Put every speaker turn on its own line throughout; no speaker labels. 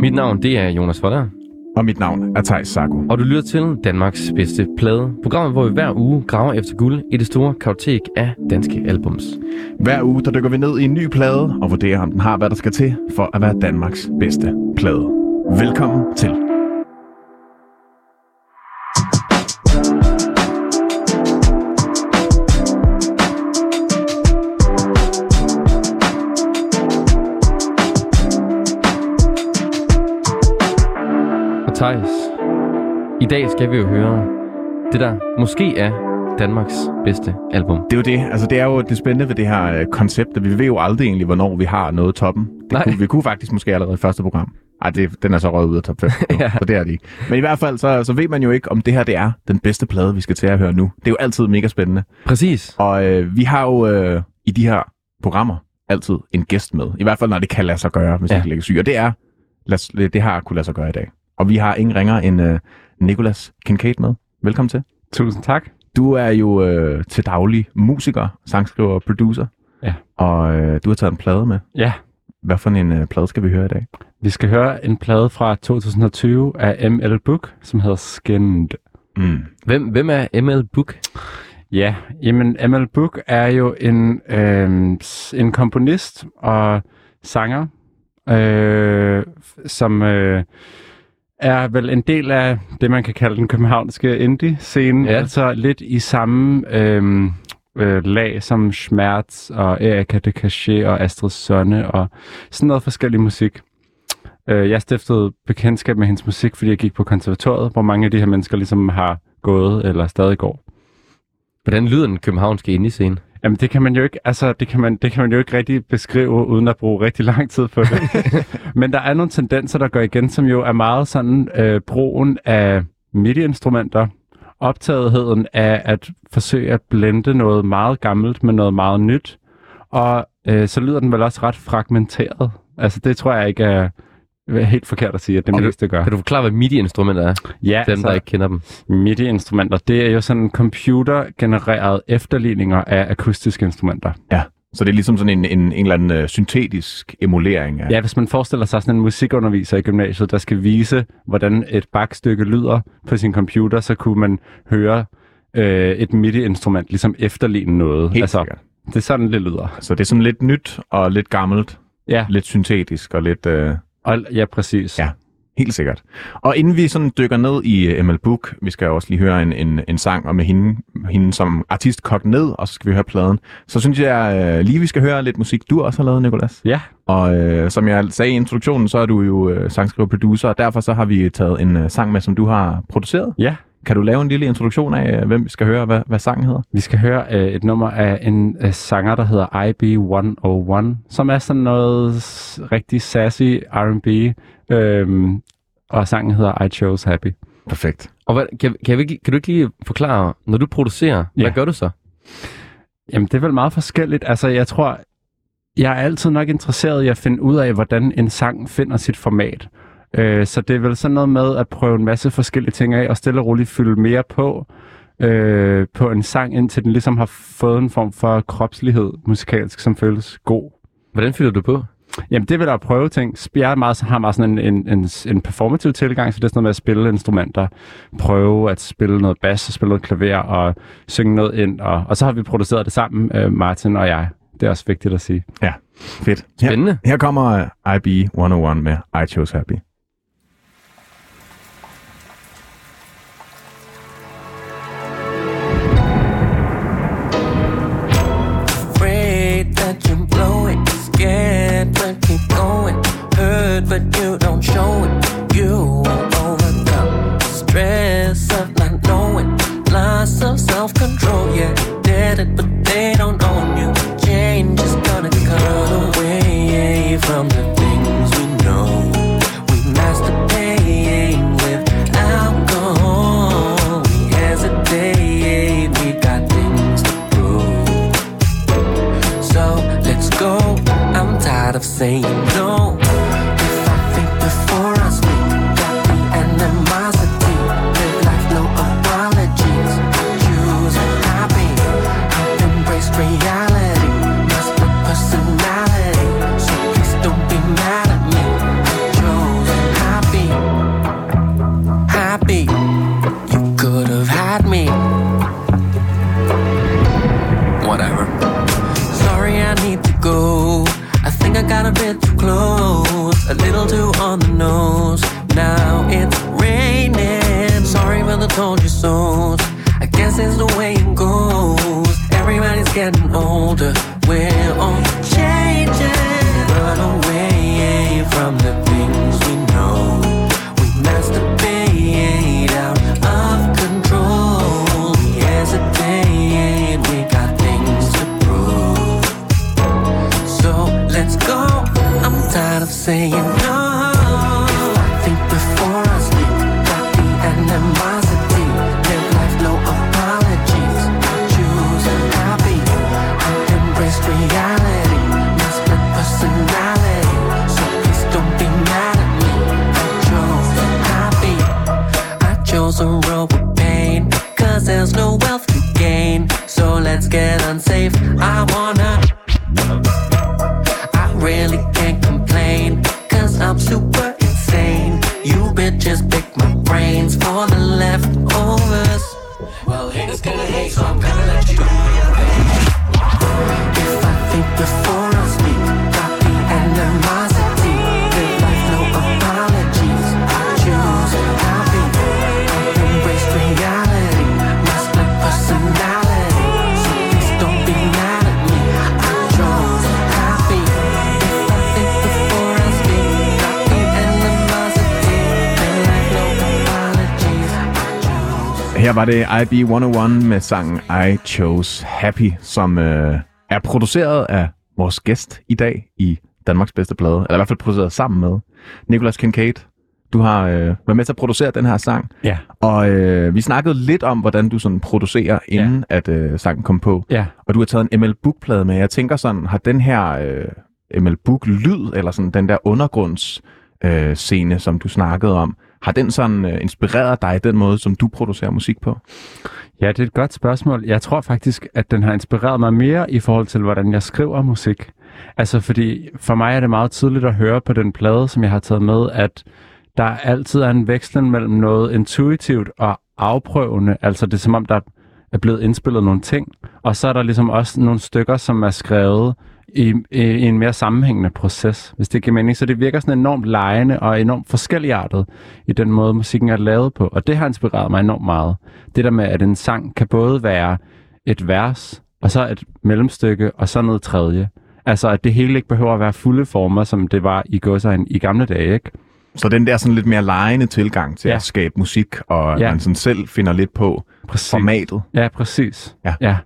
Mit navn det er Jonas Voller,
Og mit navn er Thijs Sago.
og du lytter til Danmarks bedste plade. Programmet, hvor vi hver uge graver efter guld i det store kartotek af danske albums.
Hver uge der dykker vi ned i en ny plade og vurderer, om den har, hvad der skal til for at være Danmarks bedste plade. Velkommen til.
I dag skal vi jo høre det, der måske er Danmarks bedste album.
Det er jo det. Altså, det er jo det spændende ved det her øh, koncept, at vi ved jo aldrig egentlig, hvornår vi har noget toppen. Det
Nej.
kunne, vi kunne faktisk måske allerede i første program. Ej, det, den er så røget ud af top 5,
Ja.
ja. så det er det ikke. Men i hvert fald, så, så ved man jo ikke, om det her det er den bedste plade, vi skal til at høre nu. Det er jo altid mega spændende.
Præcis.
Og øh, vi har jo øh, i de her programmer altid en gæst med. I hvert fald, når det kan lade sig gøre, hvis
ja.
ikke ligger syg. Og det er, lad, det har kunne lade sig gøre i dag. Og vi har ingen ringer end øh, Nicolas Kincaid med. Velkommen til.
Tusind tak.
Du er jo øh, til daglig musiker, sangskriver og producer.
Ja.
Og øh, du har taget en plade med.
Ja,
Hvad for en øh, plade skal vi høre i dag?
vi skal høre en plade fra 2020 af ML Book, som hedder Skinned.
Mm.
Hvem, hvem er ML Book?
Ja, jamen ML Book er jo en, øh, en komponist og sanger, øh, som øh, er vel en del af det, man kan kalde den københavnske indie-scene.
Ja.
Altså lidt i samme øh, øh, lag som Schmerz og Erika de Cachet og Astrid Sonne og sådan noget forskellig musik. Øh, jeg stiftede bekendtskab med hendes musik, fordi jeg gik på konservatoriet, hvor mange af de her mennesker ligesom har gået eller stadig går.
Hvordan lyder den københavnske indie-scene?
Jamen det kan man jo ikke, altså det kan man, det kan man jo ikke rigtig beskrive, uden at bruge rigtig lang tid på det. Men der er nogle tendenser, der går igen, som jo er meget sådan øh, brugen af MIDI-instrumenter, optagetheden af at forsøge at blende noget meget gammelt med noget meget nyt, og øh, så lyder den vel også ret fragmenteret. Altså det tror jeg ikke er helt forkert at sige, at det
Okay.
meste gør.
Kan du forklare, hvad MIDI-instrumenter er?
Ja,
Dem, der ikke kender dem.
MIDI-instrumenter, det er jo sådan computergenererede efterligninger af akustiske instrumenter.
Ja. Så det er ligesom sådan en, en, en eller anden øh, syntetisk emulering af...
Ja, hvis man forestiller sig sådan en musikunderviser i gymnasiet, der skal vise, hvordan et bakstykke lyder på sin computer, så kunne man høre øh, et MIDI-instrument ligesom efterligne noget.
Helt
altså,
sikkert.
det er sådan, det lyder.
Så det er sådan lidt nyt og lidt gammelt,
Ja,
lidt syntetisk og lidt... Øh,
og, ja præcis.
Ja. Helt sikkert. Og inden vi sådan dykker ned i uh, ML Book, vi skal også lige høre en, en, en sang, og med hende, hende som artist kogt ned, og så skal vi høre pladen. Så synes jeg uh, lige, vi skal høre lidt musik, du også har lavet, Nicolas.
Ja,
Og uh, som jeg sagde i introduktionen, så er du jo uh, sangskriver producer, og derfor så har vi taget en uh, sang med, som du har produceret.
ja.
Kan du lave en lille introduktion af, uh, hvem vi skal høre, hvad, hvad sangen hedder?
Vi skal høre øh, et nummer af en øh, sanger, der hedder IB101, som er sådan noget rigtig sassy R&B, øh, og sangen hedder I Chose Happy.
Perfekt.
Og hvad, kan, kan, vi, kan du ikke lige forklare, når du producerer,
Ja.
hvad gør du så?
Jamen, det er vel meget forskelligt. Altså, jeg tror, jeg er altid nok interesseret i at finde ud af, hvordan en sang finder sit format. Øh, så det er vel sådan noget med at prøve en masse forskellige ting af, og stille og roligt fylde mere på, øh, på en sang, indtil den ligesom har fået en form for kropslighed musikalsk, som føles god.
Hvordan fylder du på?
Jamen, det vil jeg prøve ting. Jeg er meget, har meget sådan en, en, en, en performativ tilgang, så det er sådan noget med at spille instrumenter, prøve at spille noget bas, og spille noget klaver og synge noget ind. Og, og så har vi produceret det sammen, øh, Martin og jeg. Det er også vigtigt at sige.
Ja, fedt. Her,
Spændende.
her kommer uh, IB101 med I Chose Happy.
Hurt but you don't show it. You won't overcome the stress of not knowing. Loss of self control, yeah. Did it, but they don't own you. Change is gonna come away from the things we know. We masturbate with alcohol. We hesitate. We got things to prove. So let's go. I'm tired of saying told you so. I guess it's the way it goes. Everybody's getting older. We're all changing. Run away from the things we know. We masturbate out of control. We hesitate. We got things to prove. So let's go. I'm tired of saying get unsafe. I wanna. I really can't complain, cause I'm super insane. You bitches pick my brains for the leftovers. Well, haters gonna hate, so I'm gonna let you
Her var det IB101 med sangen I Chose Happy, som øh, er produceret af vores gæst i dag i Danmarks bedste plade. Eller i hvert fald produceret sammen med Nicolas Kincaid. Du har øh, været med til at producere den her sang.
Ja.
Og øh, vi snakkede lidt om, hvordan du sådan producerer, inden ja. at øh, sangen kom på.
Ja.
Og du har taget en ML Book-plade med. Jeg tænker sådan, har den her øh, ML Book-lyd, eller sådan den der undergrunds øh, scene, som du snakkede om, har den sådan øh, inspireret dig den måde, som du producerer musik på?
Ja, det er et godt spørgsmål. Jeg tror faktisk, at den har inspireret mig mere i forhold til, hvordan jeg skriver musik. Altså, fordi for mig er det meget tydeligt at høre på den plade, som jeg har taget med, at der altid er en vekslen mellem noget intuitivt og afprøvende. Altså, det er som om, der er blevet indspillet nogle ting, og så er der ligesom også nogle stykker, som er skrevet i, i, i en mere sammenhængende proces, hvis det giver mening. Så det virker sådan enormt lejende og enormt forskelligartet i den måde, musikken er lavet på. Og det har inspireret mig enormt meget. Det der med, at en sang kan både være et vers, og så et mellemstykke, og så noget tredje. Altså, at det hele ikke behøver at være fulde former, som det var i godsøjen i gamle dage, ikke?
Så den der sådan lidt mere lejende tilgang til ja. At skabe musik, og. Ja. man sådan selv finder lidt på
Præcis.
formatet.
Ja, præcis.
Ja.
ja.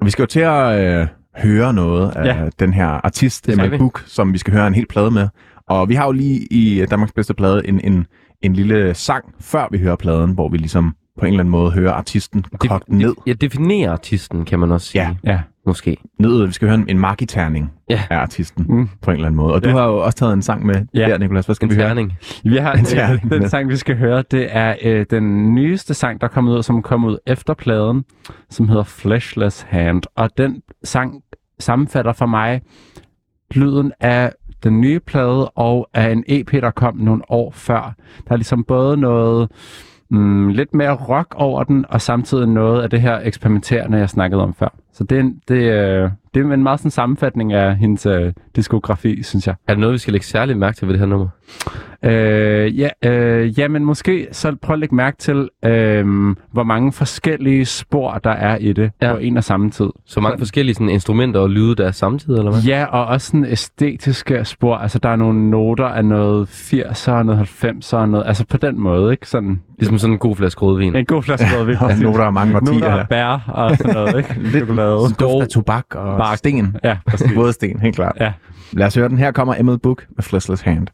Og vi skal jo til at øh, høre noget af
Ja.
den her artist,
vi.
Book, som vi skal høre en hel plade med. Og vi har jo lige i Danmarks bedste plade en, en, en lille sang, før vi hører pladen, hvor vi ligesom på en eller anden måde hører artisten kogt ned.
Ja, definerer artisten, kan man også sige.
Ja.
Ja.
Måske.
ned. Vi skal høre en, en markiterning
Ja.
af artisten
Mm.
på en eller anden måde. Og du
Ja.
har jo også taget en sang med
Ja.
der, Nicolas. Hvad skal
En
vi høre?
terning.
Vi har
En terning,
øh, den sang, vi skal høre, det er øh, den nyeste sang, der er kommet ud, som kom ud efter pladen, som hedder Fleshless Hand. Og den sang sammenfatter for mig lyden af den nye plade og af en EP, der kom nogle år før. Der er ligesom både noget mm, lidt mere rock over den, og samtidig noget af det her eksperimenterende, jeg snakkede om før. Så det er, en, det, øh, det er en meget sådan sammenfatning af hendes øh, diskografi, synes jeg.
Er der noget, vi skal lægge særligt mærke til ved det her nummer?
Øh, ja, øh, ja, men måske så prøv at lægge mærke til, øh, hvor mange forskellige spor, der er i det
Ja.
ja. på en og samme tid.
Så mange forskellige sådan, instrumenter og lyde, der er samtidig, eller hvad?
Ja, og også sådan æstetiske spor. Altså, der er nogle noter af noget 80'er, noget 90'er, og noget, altså på den måde, ikke? Sådan
Ligesom sådan en god flaske rødvin.
en god flaske rødvin.
Og noter af mange årtier.
Noter
der.
af bær og sådan noget, ikke?
Lidt
Chokolade.
duft af tobak og
Bark.
sten.
Ja, præcis.
Både sten, helt klart.
Ja.
Lad os høre den. Her kommer Emil Book med Fleshless Hand.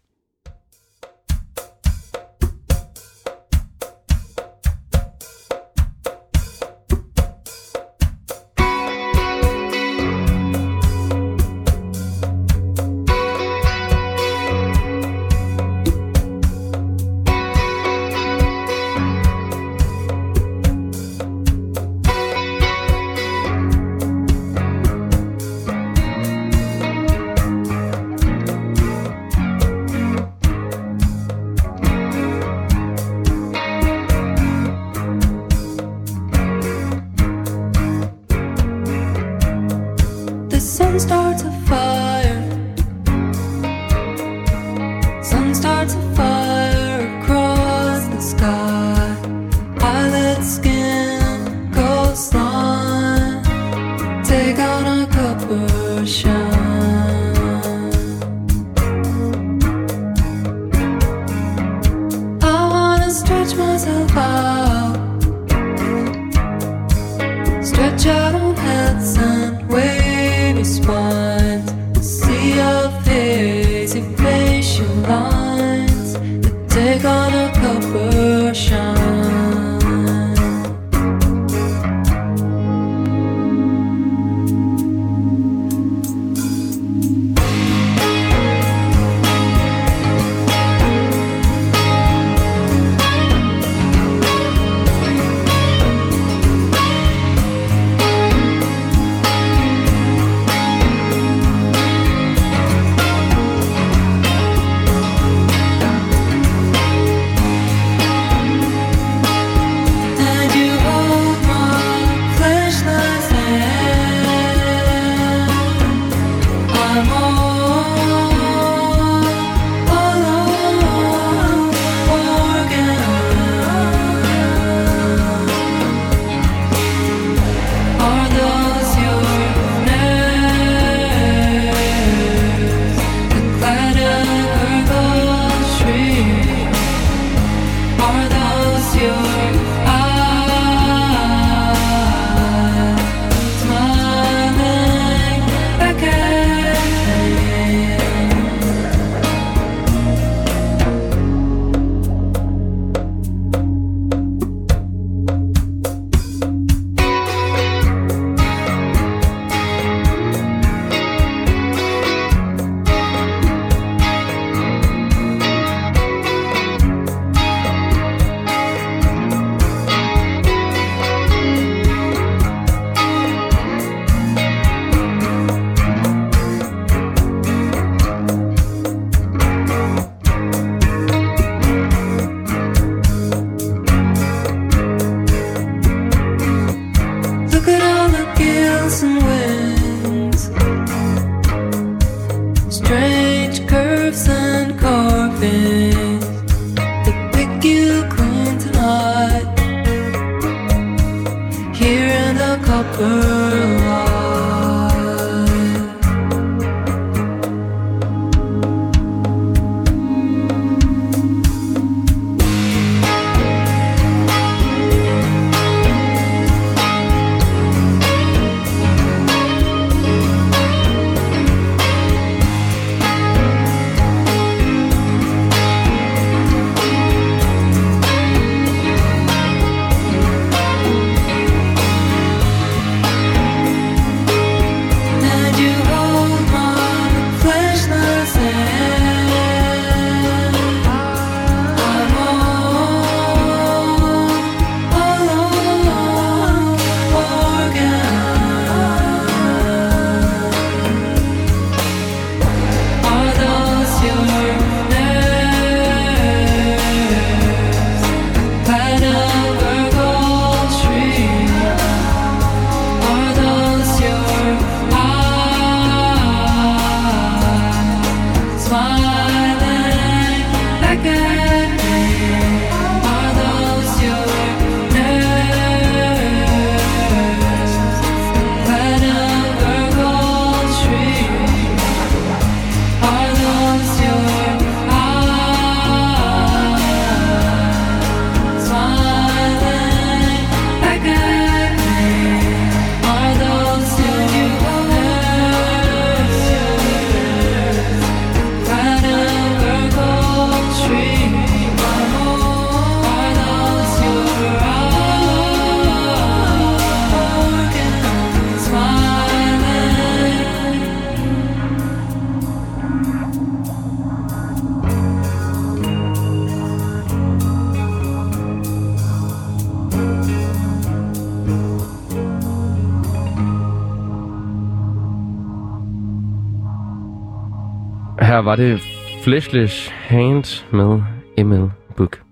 var det Fleshless Hand med ML Book.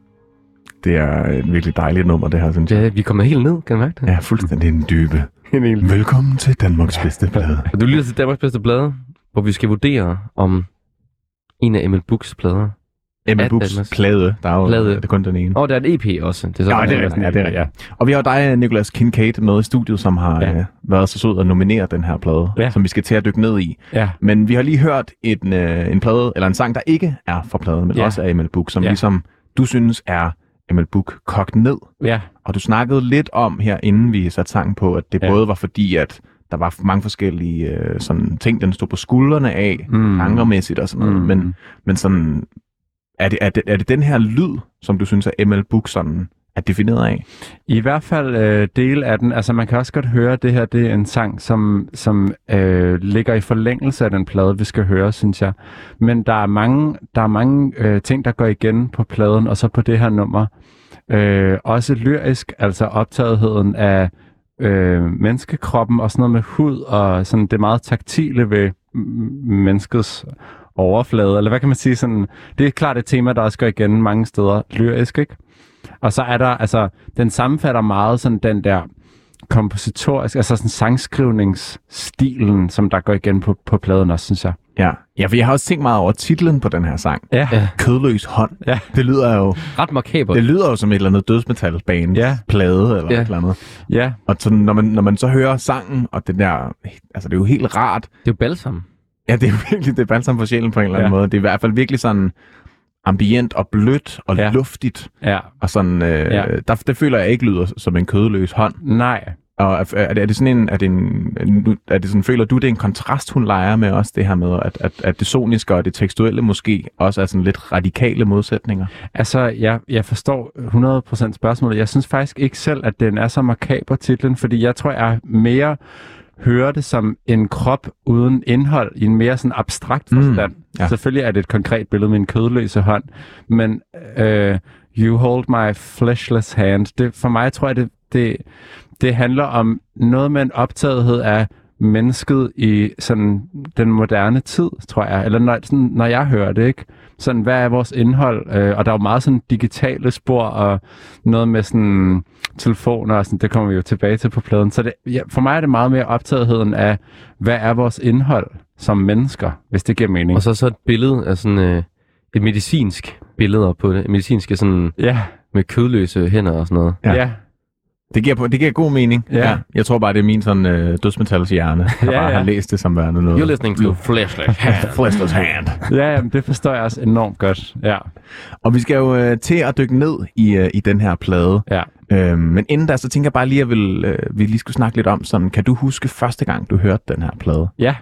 Det er et virkelig dejligt nummer, det her, synes jeg.
Ja, vi kommer helt ned, kan du mærke det?
Ja, fuldstændig en dybe.
en hel...
Velkommen til Danmarks bedste plade.
Og du lytter til Danmarks bedste plade, hvor vi skal vurdere, om en af ML Books plader
Emma
Ja,
Books plade. Der er jo
Plade.
det er kun den ene.
Og der er en EP også. Det er så
Ja, det er rigtigt. Ja, det er rigtigt. Og vi har dig, Nicolas Kincaid, med i studiet, som har
Ja.
ja. øh, været så sød at nominere den her plade,
Ja.
ja. som vi skal til at dykke ned i.
Ja.
Men vi har lige hørt en, øh, en plade, eller en sang, der ikke er fra pladen, men
Ja.
ja. også er Emil Book, som
Ja.
ja. ligesom du synes er Emil Book kogt ned.
Ja,
Og du snakkede lidt om her, inden vi satte sangen på, at det
Ja.
ja. både var fordi, at der var mange forskellige øh, sådan, ting, den stod på skuldrene af,
Mm.
genremæssigt og sådan noget,
mm.
men, men sådan, er det, er, det, er det den her lyd, som du synes, at ML Book sådan er defineret af?
I hvert fald øh, del af den. Altså man kan også godt høre, at det her det er en sang, som, som øh, ligger i forlængelse af den plade, vi skal høre, synes jeg. Men der er mange, der er mange øh, ting, der går igen på pladen, og så på det her nummer. Øh, også lyrisk, altså optagetheden af øh, menneskekroppen og sådan noget med hud, og sådan det meget taktile ved menneskets overflade, eller hvad kan man sige? Sådan, det er klart et tema, der også går igen mange steder lyrisk, ikke? Og så er der, altså, den sammenfatter meget sådan den der kompositorisk, altså sådan sangskrivningsstilen, som der går igen på, på pladen også, synes jeg.
Ja. ja, for jeg har også tænkt meget over titlen på den her sang.
Ja.
Ja.
Kødløs hånd.
Ja.
Det lyder jo,
Ret makaber.
det lyder jo som et eller andet dødsmetalband
Ja.
plade eller
Ja.
et eller andet.
Ja,
Og sådan, når, man, når man så hører sangen, og den der, altså det er jo helt rart.
Det er jo balsam.
Ja, det er virkelig, det er balsam på sjælen på en eller anden
Ja.
måde. Det er i hvert fald virkelig sådan ambient og blødt og
Ja.
luftigt.
ja.
Og sådan, øh,
Ja.
der, det føler jeg ikke lyder som en kødløs hånd.
Nej.
Og er, er, det, er det sådan en, er det en, er det sådan, føler du, det er en kontrast, hun leger med også det her med, at, at, at det soniske og det tekstuelle måske også er sådan lidt radikale modsætninger?
Altså, jeg, jeg forstår 100% spørgsmålet. Jeg synes faktisk ikke selv, at den er så makaber titlen, fordi jeg tror, jeg mere hører det som en krop uden indhold i en mere sådan abstrakt
Mm,
forstand.
ja.
Selvfølgelig er det et konkret billede med en kødløse hånd, men øh, You Hold My Fleshless Hand, det, for mig tror jeg, det, det, det handler om noget med en optagethed af mennesket i sådan den moderne tid, tror jeg. Eller når, sådan, når jeg hører det, ikke? Sådan, hvad er vores indhold? Øh, og der er jo meget sådan digitale spor og noget med sådan telefoner og sådan, det kommer vi jo tilbage til på pladen. Så det, ja, for mig er det meget mere optagetheden af, hvad er vores indhold som mennesker, hvis det giver mening.
Og så så et billede af sådan øh, et medicinsk billede på det. Medicinske sådan
ja,
med kødløse hænder og sådan noget.
ja,
Ja.
Ja,
Det giver, det giver god mening.
Ja.
Jeg tror bare, det er min sådan øh, dødsmetals hjerne, der
Ja,
bare
ja.
har læst det som værende noget.
You're listening to Flashlight.
Fleshless hand.
ja jamen, det forstår jeg også enormt godt. Ja,
Og vi skal jo øh, til at dykke ned i, øh, i den her plade.
ja.
Øhm, men inden da, så tænker jeg bare lige, at vil, øh, vi lige skulle snakke lidt om sådan, kan du huske første gang, du hørte den her plade?
Ja.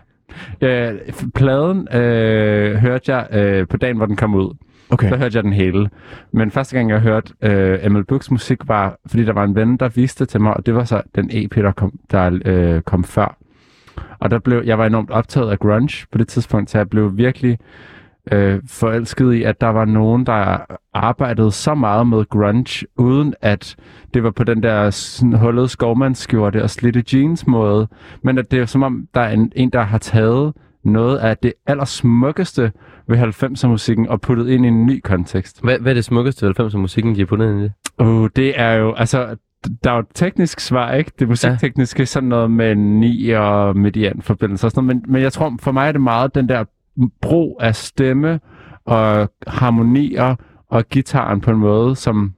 Øh, pladen øh, hørte jeg øh, på dagen, hvor den kom ud.
Okay.
Så hørte jeg den hele. Men første gang, jeg hørte øh, ML Books musik, var, fordi der var en ven, der viste til mig, og det var så den EP, der kom, der, øh, kom før. Og der blev, jeg var enormt optaget af grunge på det tidspunkt, så jeg blev virkelig øh, forelsket i, at der var nogen, der arbejdede så meget med grunge, uden at det var på den der sådan, hullede skovmandsskjorte og slitte jeans måde, men at det er som om, der er en, en der har taget noget af det allersmukkeste ved 90'er musikken og puttet ind i en ny kontekst.
Hvad, hvad er det smukkeste 90'er musikken, de har puttet ind i det?
Uh, det er jo, altså, der er jo et teknisk svar, ikke? Det musiktekniske, sådan noget med ni og median forbindelse og sådan noget. Men, men jeg tror, for mig er det meget den der brug af stemme og harmonier og gitaren på en måde, som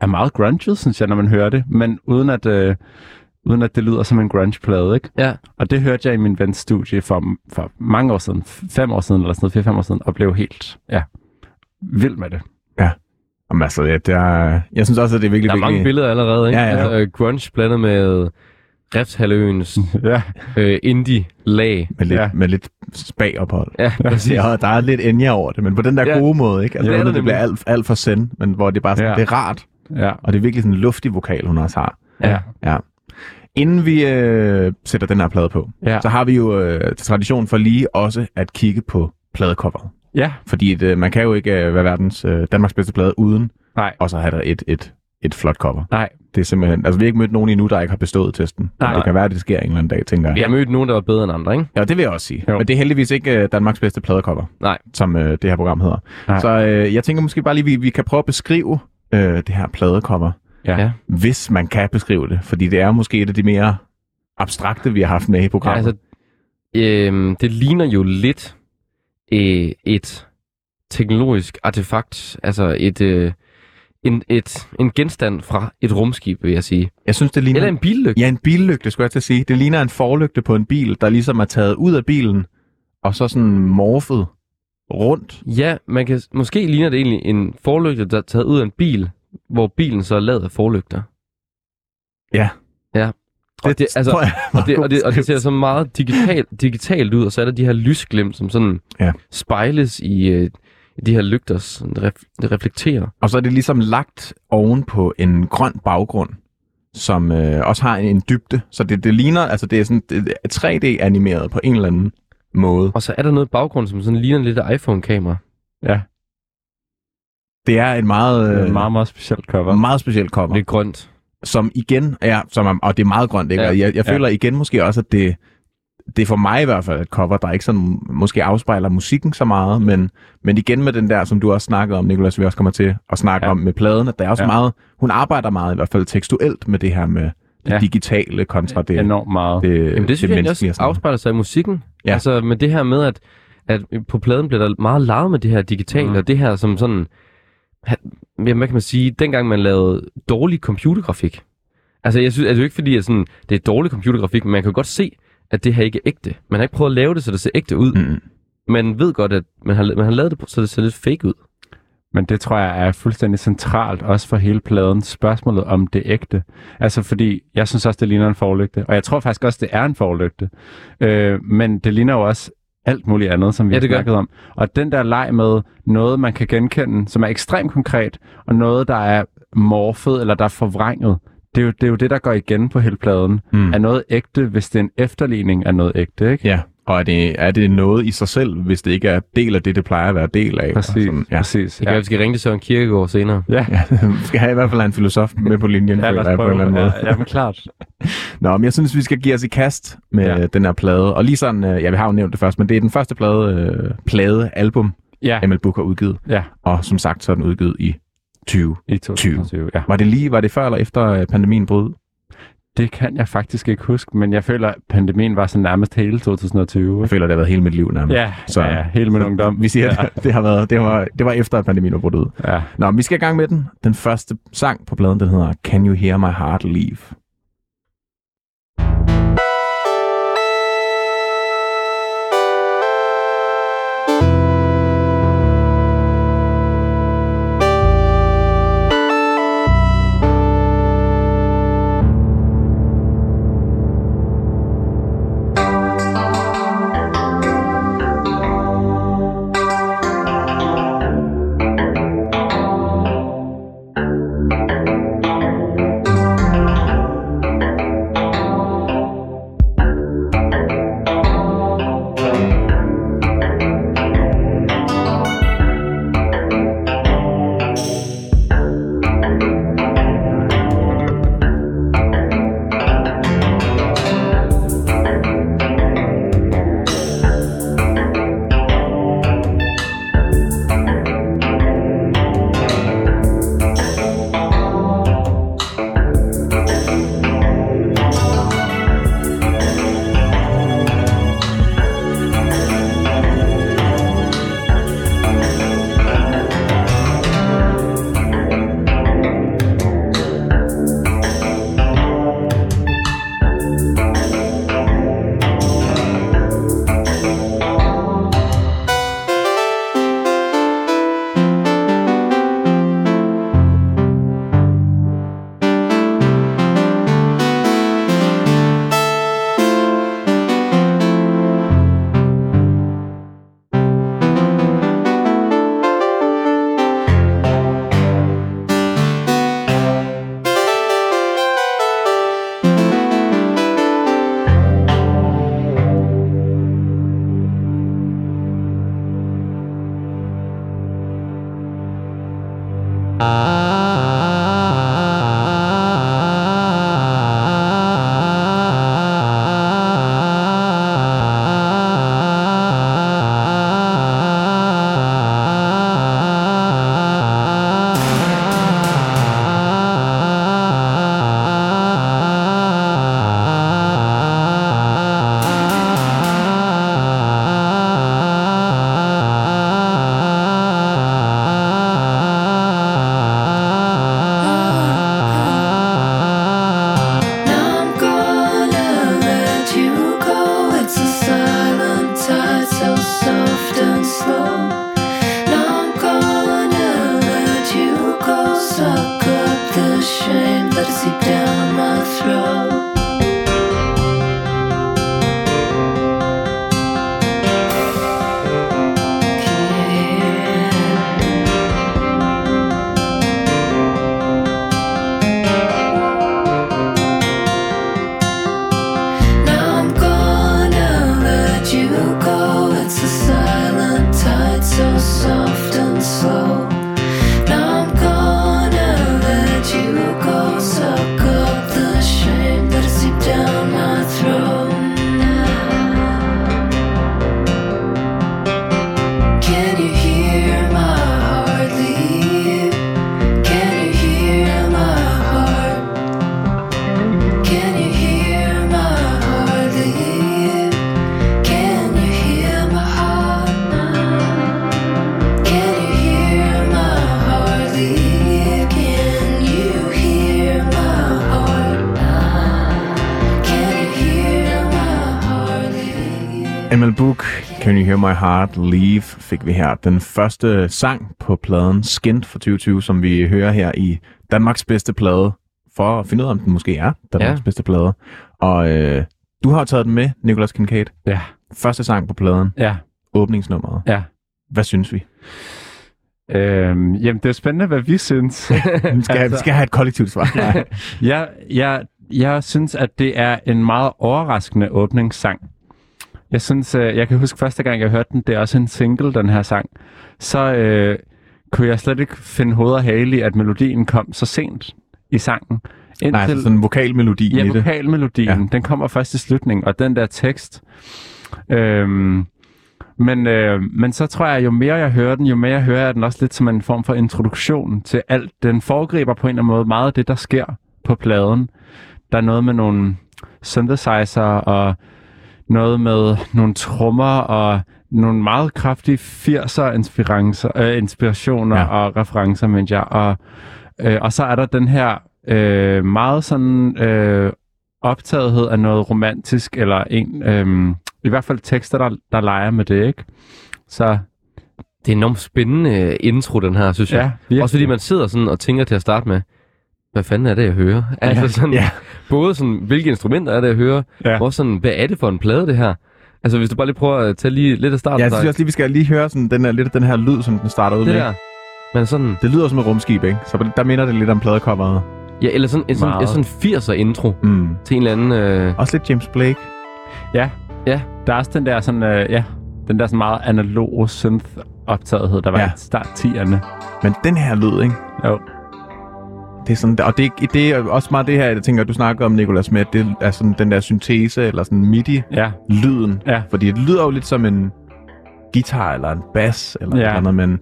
er meget grunget, synes jeg, når man hører det, men uden at, øh, uden at det lyder som en grunge-plade, ikke?
Ja.
Og det hørte jeg i min vens studie for, for mange år siden, fem år siden, eller sådan noget, fire-fem år siden, og blev helt, ja, vild med det.
Jamen, altså, ja, det er, jeg synes også, at det er virkelig,
Der er mange
virkelig...
billeder allerede, ikke?
Ja, ja.
Altså, øh, grunge blandet med Refshaløens
Ja,
øh, indie-lag.
Med lidt,
Ja.
ja. med lidt spagophold.
Ja, præcis.
Ja, der er lidt Enya over det, men på den der
Ja.
ja. gode måde, ikke? Altså,
Ja,
ja,
det
det, bliver alt, alt for send, men hvor det er bare sådan,
Ja.
ja. det er rart,
ja,
og det er virkelig sådan en luftig vokal, hun også har.
ja,
Ja. Inden vi øh, sætter den her plade på,
ja.
så har vi jo øh, tradition for lige også at kigge på pladecoveret.
Ja,
Fordi et, øh, man kan jo ikke øh, være verdens øh, Danmarks bedste plade uden
nej,
og så have der et, et, et flot cover.
nej,
Det er simpelthen, altså vi har ikke mødt nogen endnu, der ikke har bestået testen.
Nej.
Det kan være, at det sker en eller anden dag, tænker
Vi
jeg.
har mødt nogen, der var bedre end andre, ikke?
Ja, det vil jeg også sige.
Jo.
Men det er heldigvis ikke øh, Danmarks bedste pladecover,
Nej.
som øh, det her program hedder.
Nej.
Så øh, jeg tænker måske bare lige, vi, vi kan prøve at beskrive øh, det her pladecover,
ja.
Ja.
hvis man kan beskrive det. Fordi det er måske et af de mere abstrakte, vi har haft med i
Ja,
programmet.
altså, øhm, det ligner jo lidt øh, et teknologisk artefakt, altså et, øh, en, et, en genstand fra et rumskib, vil jeg sige.
Jeg synes, det ligner...
Eller en billygte.
Ja, en billygte, skulle jeg til at sige. Det ligner en forlygte på en bil, der ligesom er taget ud af bilen, og så sådan morfet rundt.
Ja, man kan, måske ligner det egentlig en forlygte, der er taget ud af en bil, hvor bilen så er lavet af forlygter.
Ja.
Ja. Og det, altså,
tror jeg er
og det, og det, og det ser så meget digital, digitalt ud, og så er der de her lysglimt, som sådan
Ja.
spejles i, øh, de her lygter, det, ref, det reflekterer.
Og så er det ligesom lagt oven på en grøn baggrund, som øh, også har en, en dybde. Så det, det ligner, altså det er sådan det er 3D-animeret på en eller anden måde.
Og så er der noget i baggrunden, som sådan ligner lidt af iPhone-kamera.
Ja,
Det er et meget,
det er
øh,
et meget, meget specielt cover.
meget specielt cover.
Lidt grønt.
som igen er, som er, og det er meget grønt, ikke?
Ja.
Ja. Jeg, jeg
Ja.
føler igen måske også, at det, det er for mig i hvert fald et cover, der ikke sådan måske afspejler musikken så meget, men, men igen med den der, som du også snakkede om, Nicolas, vi også kommer til at snakke
Ja.
ja. om med pladen, at der er også
Ja.
ja. meget, hun arbejder meget i hvert fald tekstuelt med det her med det
Ja.
ja. digitale kontra det,
Enormt meget.
det,
Jamen det synes jeg egentlig også afspejler sig i musikken.
Ja.
Altså med det her med, at, at på pladen bliver der meget lavet med det her digitale,
mm.
og det her som sådan, ha- jamen, hvad kan man sige, dengang man lavede dårlig computergrafik. Altså jeg synes, altså, det er jo ikke fordi, at sådan, det er dårlig computergrafik, men man kan godt se, at det her ikke er ægte. Man har ikke prøvet at lave det, så det ser ægte ud. Mm. Man ved godt, at man har, man har lavet det, på- så det ser lidt fake ud.
Men det tror jeg er fuldstændig centralt, også for hele pladen, spørgsmålet om det ægte. Altså fordi, jeg synes også, det ligner en forlygte, og jeg tror faktisk også, det er en forlygte. Øh, men det ligner jo også alt muligt andet, som vi
Ja,
har
det gør.
snakket om. Og den der leg med noget, man kan genkende, som er ekstremt konkret, og noget, der er morfet, eller der er forvrænget, det er jo det, er jo det der går igen på hele pladen.
Mm.
Er noget ægte, hvis det er en efterligning af noget ægte, ikke?
Ja, og er det, er det noget i sig selv, hvis det ikke er del af det, det plejer at være del af? Og
Præcis,
Sådan, ja.
præcis.
Det kan ja. Vi skal ringe til Søren Kierkegaard senere.
Ja,
Ja, vi skal have i hvert fald en filosof med på linjen,
ja, lad os
på en eller anden måde.
prøve. Ja, ja, men klart.
Nå, men jeg synes, vi skal give os i kast med
Ja.
den her plade. Og lige sådan, øh, ja, vi har jo nævnt det først, men det er den første plade, øh, plade album,
Ja,
Emil Book har udgivet.
ja,
Og som sagt, så er den udgivet i 20.
i 2020, ja.
Var det lige, var det før eller efter øh, pandemien brød?
Det kan jeg faktisk ikke huske, men jeg føler, at pandemien var så nærmest hele 2020.
Jeg føler, det har været hele mit liv nærmest.
Ja,
Så-
ja, hele min ungdom.
Vi siger,
ja.
at det, har været, det, var, det var efter, at pandemien var brudt ud.
Ja.
Nå, vi skal i gang med den. Den første sang på pladen, den hedder Can You Hear My Heart Leave? Book, Can You Hear My Heart Leave, fik vi her. Den første sang på pladen Skint for 2020, som vi hører her i Danmarks bedste plade, for at finde ud af, om den måske er Danmarks
Ja.
bedste plade. Og øh, du har taget den med, Nicolas Kincaid.
Ja,
Første sang på pladen,
ja,
åbningsnummeret.
ja.
Hvad synes vi?
Øhm, jamen, det er spændende, hvad vi synes.
Vi skal, altså... vi skal have et kollektivt svar. Ja.
jeg, jeg synes, at det er en meget overraskende åbningssang. Jeg synes, øh, jeg kan huske første gang, jeg hørte den, det er også en single, den her sang. Så øh, kunne jeg slet ikke finde hoved og hale i, at melodien kom så sent i sangen. Indtil,
Nej, altså sådan en vokalmelodi
Ja,
i det.
vokalmelodien,
Ja.
ja. den kommer først i slutningen, og den der tekst. Øhm, men, øh, men så tror jeg, jo mere jeg hører den, jo mere jeg hører jeg den også lidt som en form for introduktion til alt. Den foregriber på en eller anden måde meget af det, der sker på pladen. Der er noget med nogle synthesizer og noget med nogle trommer og nogle meget kraftige 80'er inspirancer, øh, inspirationer
Ja.
ja. og referencer, men jeg. Og, øh, og så er der den her øh, meget sådan øh, optagethed af noget romantisk, eller en, øh, i hvert fald tekster, der, der leger med det, ikke? Så
Det er en enormt spændende øh, intro, den her, synes jeg.
ja, virkelig.
Også fordi man sidder sådan og tænker til at starte med, hvad fanden er det, jeg hører? Altså sådan,
ja.
både sådan, hvilke instrumenter er det, jeg hører,
Ja.
ja. og sådan, hvad er det for en plade, det her? Altså, hvis du bare lige prøver at tage lige lidt af starten.
Ja, jeg
så-
synes også lige, vi skal lige høre sådan den her, lidt af den her lyd, som den starter ud
det
med.
der. Men sådan,
Det lyder som et rumskib, ikke? Så der minder det lidt om pladecoveret.
ja, eller sådan en sådan, en sådan 80'er intro
Mm.
til en eller anden... Øh,
Også lidt James Blake.
Ja.
Ja.
Der er også den der sådan, øh, ja, den der sådan meget analog synth optagethed, der var
Ja.
ja. i start 10'erne.
Men den her lyd, ikke?
Jo.
Det er sådan, og det, er- det er også meget det her, jeg tænker, du snakker om, Nicolas, med, at det er sådan den der syntese, eller sådan MIDI-lyden.
Ja. Ja.
Fordi det lyder jo lidt som en guitar, eller en bass, eller
Ja.
noget, men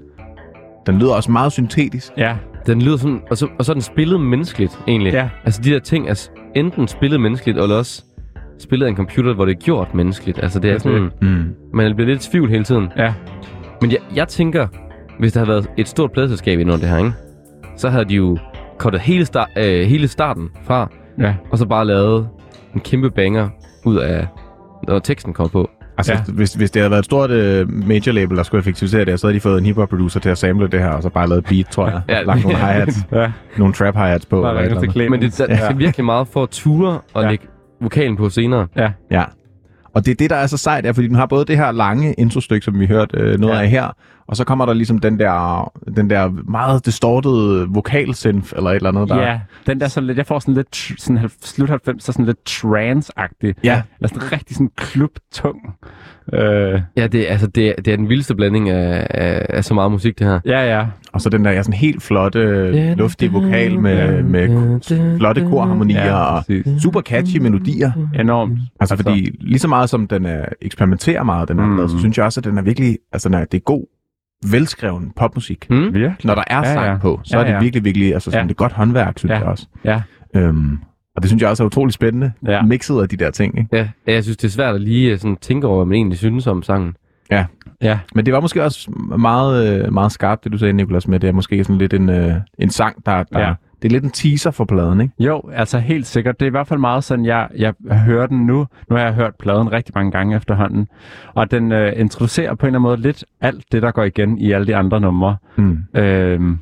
den lyder også meget syntetisk.
Ja,
den lyder sådan... Og så, og så er den spillet menneskeligt, egentlig.
ja,
Altså, de der ting er enten spillet menneskeligt, eller også spillet af en computer, hvor det er gjort menneskeligt. Altså, det er sådan...
Mm.
Man bliver lidt i tvivl hele tiden.
ja,
Men jeg, jeg tænker, hvis der havde været et stort pladeselskab ind under det her, ikke? så havde de jo kottet hele, start, øh, hele starten fra,
ja.
og så bare lavet en kæmpe banger ud af, når teksten kom på.
Altså,
Ja.
ja. hvis, hvis det havde været et stort uh, major label, der skulle effektivisere det, så havde de fået en hiphop producer til at sample det her, og så bare lavet et beat, tror jeg.
Ja.
ja. Lagt nogle hi-hats,
ja.
nogle trap hi-hats på.
Bare
eller eller.
Men det, der, der skal virkelig meget for at ture og
Ja.
lægge vokalen på senere.
Ja,
Ja. Og det er det, der er så sejt, er, fordi den har både det her lange introstykke, som vi hørte øh, noget
Ja.
ja. af her, og så kommer der ligesom den der, den der meget distortede vokalsynth, eller et eller andet, der...
ja. Den der sådan lidt, jeg får sådan lidt sådan halv- slut 90, så sådan lidt trance-agtig.
Ja.
Eller sådan rigtig sådan klubtung. Øh,
Ja, det, altså, det, er- det er den vildeste blanding af, af, af så meget musik, det her.
ja, ja.
Og så den der ja, sådan helt flotte, luftige vokal med, med flotte korharmonier
Ja,
og super catchy melodier.
Enormt.
Altså, fordi lige så meget som den er, eksperimenterer meget, den her
Mm.
så synes jeg også, at den er virkelig, altså den er, det er god, velskreven popmusik.
Mm?
Virkelig.
Når der er
Ja,
sang
ja.
på, så
Ja,
er det
ja.
virkelig, virkelig, altså sådan,
Ja.
det er godt håndværk, synes
Ja.
jeg også.
Ja.
Øhm, og det synes jeg også er utrolig spændende,
Ja.
mixet af de der ting. Ikke?
Ja, jeg synes, det er svært at lige øh, sådan, tænke over, hvad man egentlig synes om sangen.
Ja.
Men det var måske også meget, øh, meget skarpt, det du sagde, Nicolas, med det er måske sådan lidt en, øh, en sang, der, der
Ja.
Det er lidt en teaser for pladen, ikke?
Jo, altså helt sikkert. Det er i hvert fald meget sådan, jeg, jeg hører den nu. Nu har jeg hørt pladen rigtig mange gange efterhånden. Og den øh, introducerer på en eller anden måde lidt alt det, der går igen i alle de andre numre.
Mm.
Øhm,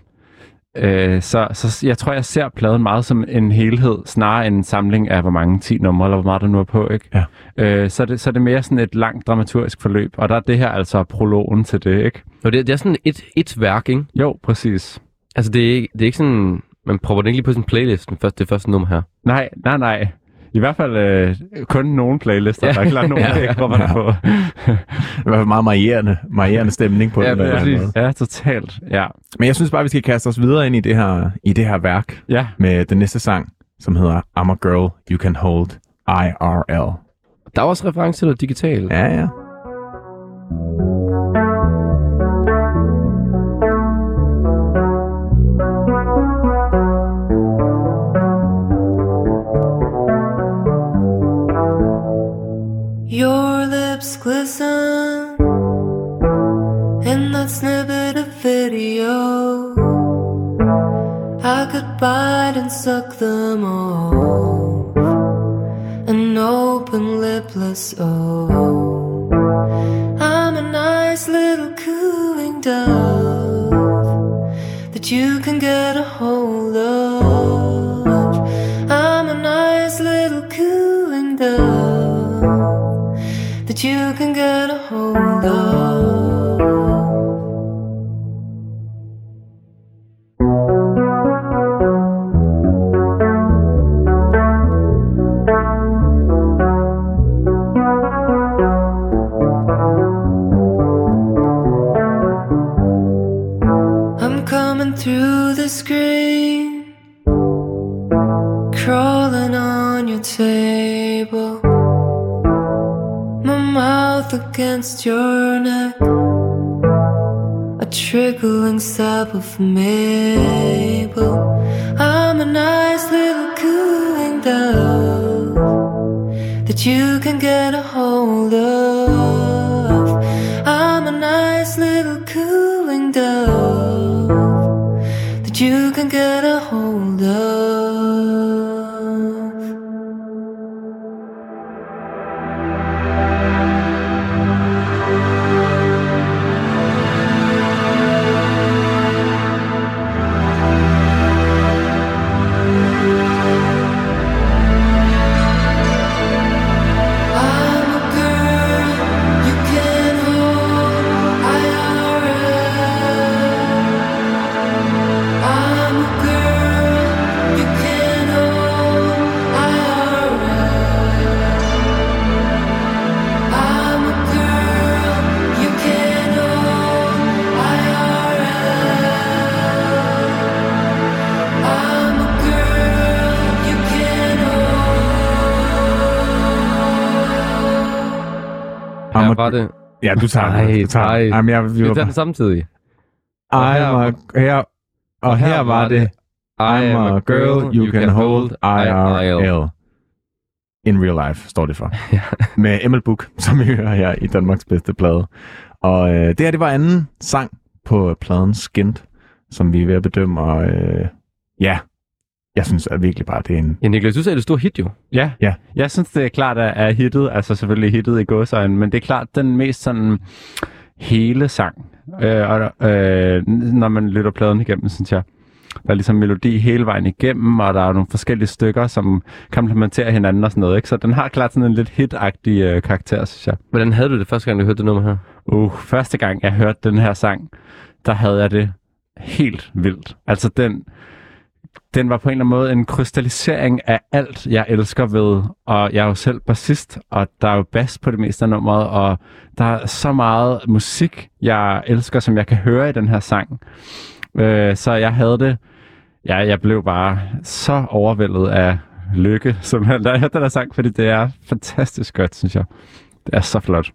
øh, så, så jeg tror, jeg ser pladen meget som en helhed, snarere end en samling af, hvor mange 10 numre, eller hvor meget der nu er på. Ikke?
Ja.
Øh, så, er det, så er det mere sådan et langt dramaturgisk forløb, og der er det her altså prologen til det, ikke?
Og det, det er sådan et, et værk, ikke?
Jo, præcis.
Altså, det er, det er ikke sådan... Man propper den ikke lige på sin playlist, den første, det første nummer her.
Nej, nej, nej. I hvert fald øh, kun nogle playlister,
Ja.
der er nogen,
Ja.
der ikke propper den på.
I hvert fald meget varierende, varierende stemning på
Ja,
den. eller
præcis.
noget.
Ja, totalt. Ja.
Men jeg synes bare, vi skal kaste os videre ind i det her, i det her værk
Ja.
med den næste sang, som hedder I'm a Girl You Can Hold IRL.
Der er også reference til noget digitalt.
Ja, ja.
Your lips glisten in that snippet of video. I could bite and suck them off. An open lipless O. I'm a nice little cooling dove that you can get a hold of. You can get a hold of. Against your neck, a trickling sap of maple. I'm a nice little cooling dove that you can get a hold of. I'm a nice little cooling dove that you can get a hold of.
Ja, du tager
Ej,
den. Du tager
nej.
Jamen, jeg, vi
Vi tager den samtidig.
I'm a, her, og her var det, I'm a girl you can hold IRL. In real life, står det for.
Ja.
Med Emil Book, som vi hører her i Danmarks bedste plade. Og øh, det her, det var anden sang på pladen Skint, som vi er ved at bedømme. Og øh, ja, jeg synes at virkelig bare, det er en...
Ja, Niklas, du sagde det store hit jo.
Ja.
Ja.
Jeg synes, det er klart, at er hittet, altså selvfølgelig hittet i gåsøjne, men det er klart den mest sådan hele sang. Øh, og, øh, når man lytter pladen igennem, synes jeg. Der er ligesom melodi hele vejen igennem, og der er nogle forskellige stykker, som komplementerer hinanden og sådan noget. Ikke? Så den har klart sådan en lidt hit-agtig øh, karakter, synes jeg.
Hvordan havde du det første gang, du hørte det nummer her?
Uh, første gang jeg hørte den her sang, der havde jeg det helt vildt. Altså den, den var på en eller anden måde en krystallisering af alt, jeg elsker ved, og jeg er jo selv bassist, og der er jo bas på det meste af nummeret, og der er så meget musik, jeg elsker, som jeg kan høre i den her sang. Øh, så jeg havde det, ja, jeg blev bare så overvældet af lykke, som jeg, da jeg hørte den her sang, fordi det er fantastisk godt, synes jeg. Det er så flot.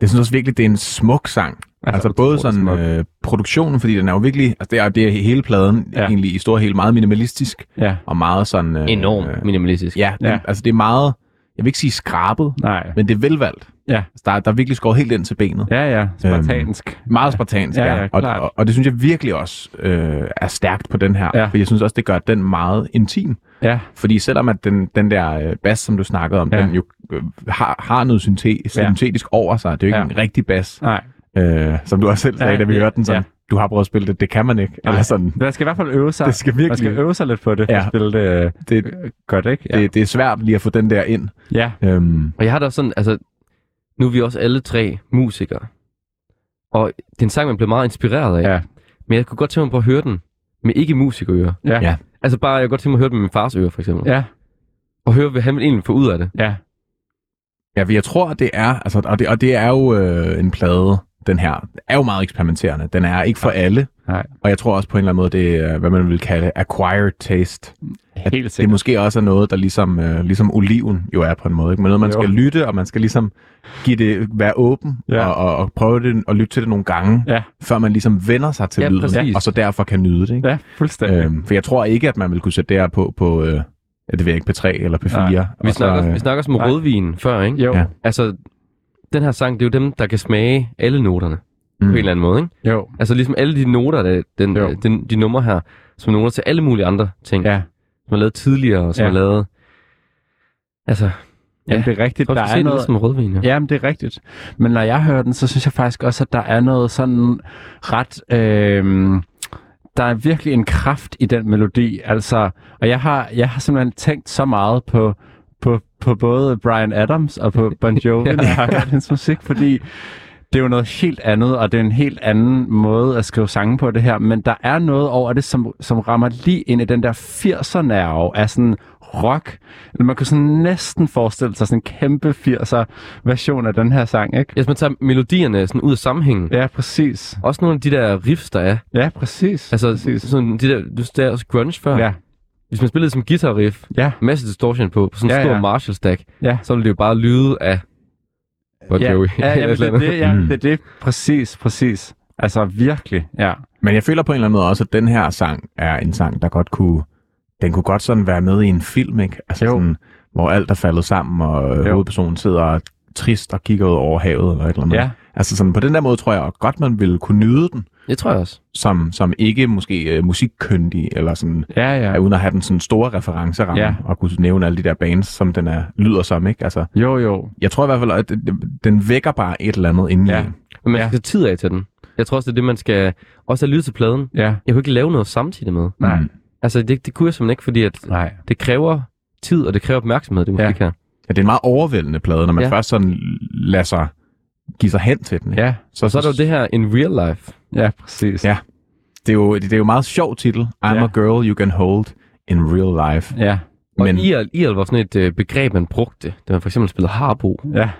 Jeg synes også virkelig, det er en smuk sang. Altså, både sådan øh, produktionen, fordi den er jo virkelig, altså det er, det er hele pladen
Ja.
ja. egentlig i store hele meget minimalistisk,
Ja,
og meget sådan... Øh,
Enormt minimalistisk.
Ja, det,
Ja.
ja, altså det er meget, jeg vil ikke sige skrabet,
nej.
men det er velvalgt.
Ja.
Altså, der, er- der er virkelig skåret helt ind til benet.
Ja, ja. Spartansk.
Meget spartansk,
Ja,
ja.
ja,
og, og, og det synes jeg virkelig også øh, er stærkt på den her.
Ja.
For jeg synes også, det gør den meget intim.
Ja,
Fordi selvom at den, den der øh, bas, som du snakkede om,
Ja.
ja. den jo øh, har, har noget synte- syntetisk over sig. Det er jo ikke
Ja.
ja. en rigtig bas,
nej.
Øh, som du også selv sagde,
Ja,
da vi
ja,
hørte den sådan.
ja.
Du har prøvet at spille det, det kan man ikke.
Nej.
Eller sådan.
Man skal i hvert fald øve sig.
Det skal virkelig-
Man skal øve sig lidt på det, for
Ja.
at spille det øh,
Det,
godt, ikke? Ja.
det, det er svært lige at få den der ind.
ja.
Øhm,
Og jeg har da sådan, altså, nu er vi også alle tre musikere. Og det er en sang, man bliver meget inspireret af.
Ja.
Men jeg kunne godt tænke mig på at høre den med ikke musikerører.
Ja.
Ja.
Altså bare, jeg kunne godt tænke mig at høre den med min fars ører, for eksempel.
Ja.
Og høre, hvad han egentlig få ud af det.
Ja.
Ja, for jeg tror, det er, altså, og, det, og det er jo øh, en plade, den her, er jo meget eksperimenterende. Den er ikke for alle,
Nej.
og jeg tror også på en eller anden måde, det er, hvad man vil kalde acquired taste. At
Helt
det
sikkert.
måske også er noget, der ligesom, øh, ligesom oliven jo er på en måde. Ikke? Men noget, man
Jo.
skal lytte, og man skal ligesom give det, være åben,
Ja.
og, og, og prøve det, og lytte til det nogle gange,
Ja.
før man ligesom vender sig til
Ja,
lyden,
præcis.
og så derfor kan nyde det. Ikke?
Ja, fuldstændig.
Øhm, for jeg tror ikke, at man vil kunne sætte det her på, på øh, ja, det ved jeg ikke, P3 eller P4.
Nej.
Vi snakker,
så, øh,
vi snakker også
nej.
rødvin før, ikke?
Jo.
Ja.
Altså, den her sang, det er jo dem, der kan smage alle noterne.
mm.
På en eller anden måde, ikke?
Jo.
Altså ligesom alle de noter, der, den,
Jo.
den, de numre her, som er noter til alle mulige andre ting,
Ja.
som er lavet tidligere, og som
Ja.
er lavet... Altså,
Jamen, det er rigtigt.
Der er noget
noget,
som rødvin, ja.
Jamen, det er rigtigt. Men når jeg hører den, så synes jeg faktisk også, at der er noget sådan ret... Øh, der er virkelig en kraft i den melodi. Altså, og jeg har, jeg har simpelthen tænkt så meget på, på, på både Brian Adams og på Bon Jovi, når jeg har hørt hans musik, fordi det er jo noget helt andet, og det er en helt anden måde at skrive sange på det her, men der er noget over det, som, som rammer lige ind i den der 80'er-nerve af sådan rock. Man kunne sådan næsten forestille sig sådan en kæmpe 80'er version af den her sang, ikke?
Hvis man tager melodierne sådan ud af sammenhængen,
Ja, præcis.
også nogle af de der riffs, der er.
Ja, præcis.
Altså,
præcis.
sådan de der, du sagde også grunge før.
Ja,
Hvis man spillede som guitar riff,
ja,
masse distortion på, på sådan en
Ja,
stor
ja.
Marshall stack,
ja.
så ville det jo bare lyde af Bon
ja,
Jovi.
ja, jamen, det, er det, ja, det er det. Præcis, præcis. Altså virkelig, ja.
Men jeg føler på en eller anden måde også, at den her sang er en sang, der godt kunne... Den kunne godt sådan være med i en film, ikke? Altså
Jo.
sådan, hvor alt er faldet sammen, og
Jo.
hovedpersonen sidder trist og kigger ud over havet, eller et eller andet.
Ja,
Altså sådan, på den der måde tror jeg godt, man ville kunne nyde den,
Det tror jeg også.
som, som ikke måske uh, musikkyndig, eller sådan,
ja, ja.
ja. uden at have den sådan store referenceramme,
Ja.
og kunne nævne alle de der bands, som den er, lyder som, ikke? Altså,
Jo, jo.
jeg tror i hvert fald, at den, vækker bare et eller andet inde
Ja.
Men man
Ja.
skal tage tid af til den. Jeg tror også, det er det, man skal også have lyttet til pladen.
Ja,
Jeg kunne ikke lave noget samtidig med.
nej,
Mm.
Altså, det, det kunne jeg simpelthen ikke, fordi at
nej.
det kræver tid, og det kræver opmærksomhed, det musik her.
Ja, det er en meget overvældende plade, når man
Ja.
ja. først sådan lader sig give sig hen til den. Ikke?
Ja,
Så,
så er der jo det her in real life.
ja, præcis.
Ja. Det er jo, det er jo meget sjov titel. I'm
Ja.
a girl you can hold in real life.
Ja,
Og
Men
IRL, IRL var sådan et øh, begreb, man brugte, da man for eksempel spillede harbo.
ja,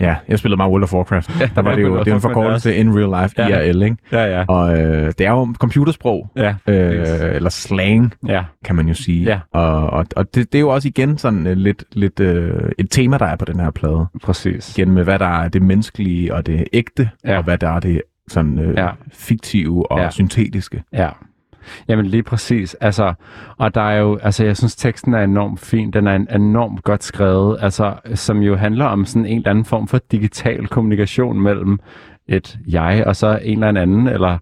ja, jeg spillede meget World of Warcraft. Der var det jo, det er en forkortelse in real life,
Ja.
IRL, ikke?
ja, ja.
Og øh, det er jo computersprog,
Ja,
øh, eller slang,
ja,
kan man jo sige.
Ja.
Og, og, og det, det er jo også igen sådan øh, lidt, lidt øh, et tema, der er på den her plade.
præcis.
Igen med, hvad der er det menneskelige og det ægte,
Ja.
og hvad der er det sådan øh,
Ja.
fiktive og
Ja.
syntetiske.
Ja. Jamen lige præcis. Altså, og der er jo, altså jeg synes teksten er enormt fin. Den er en, enormt godt skrevet, altså, som jo handler om sådan en eller anden form for digital kommunikation mellem et jeg og så en eller anden, eller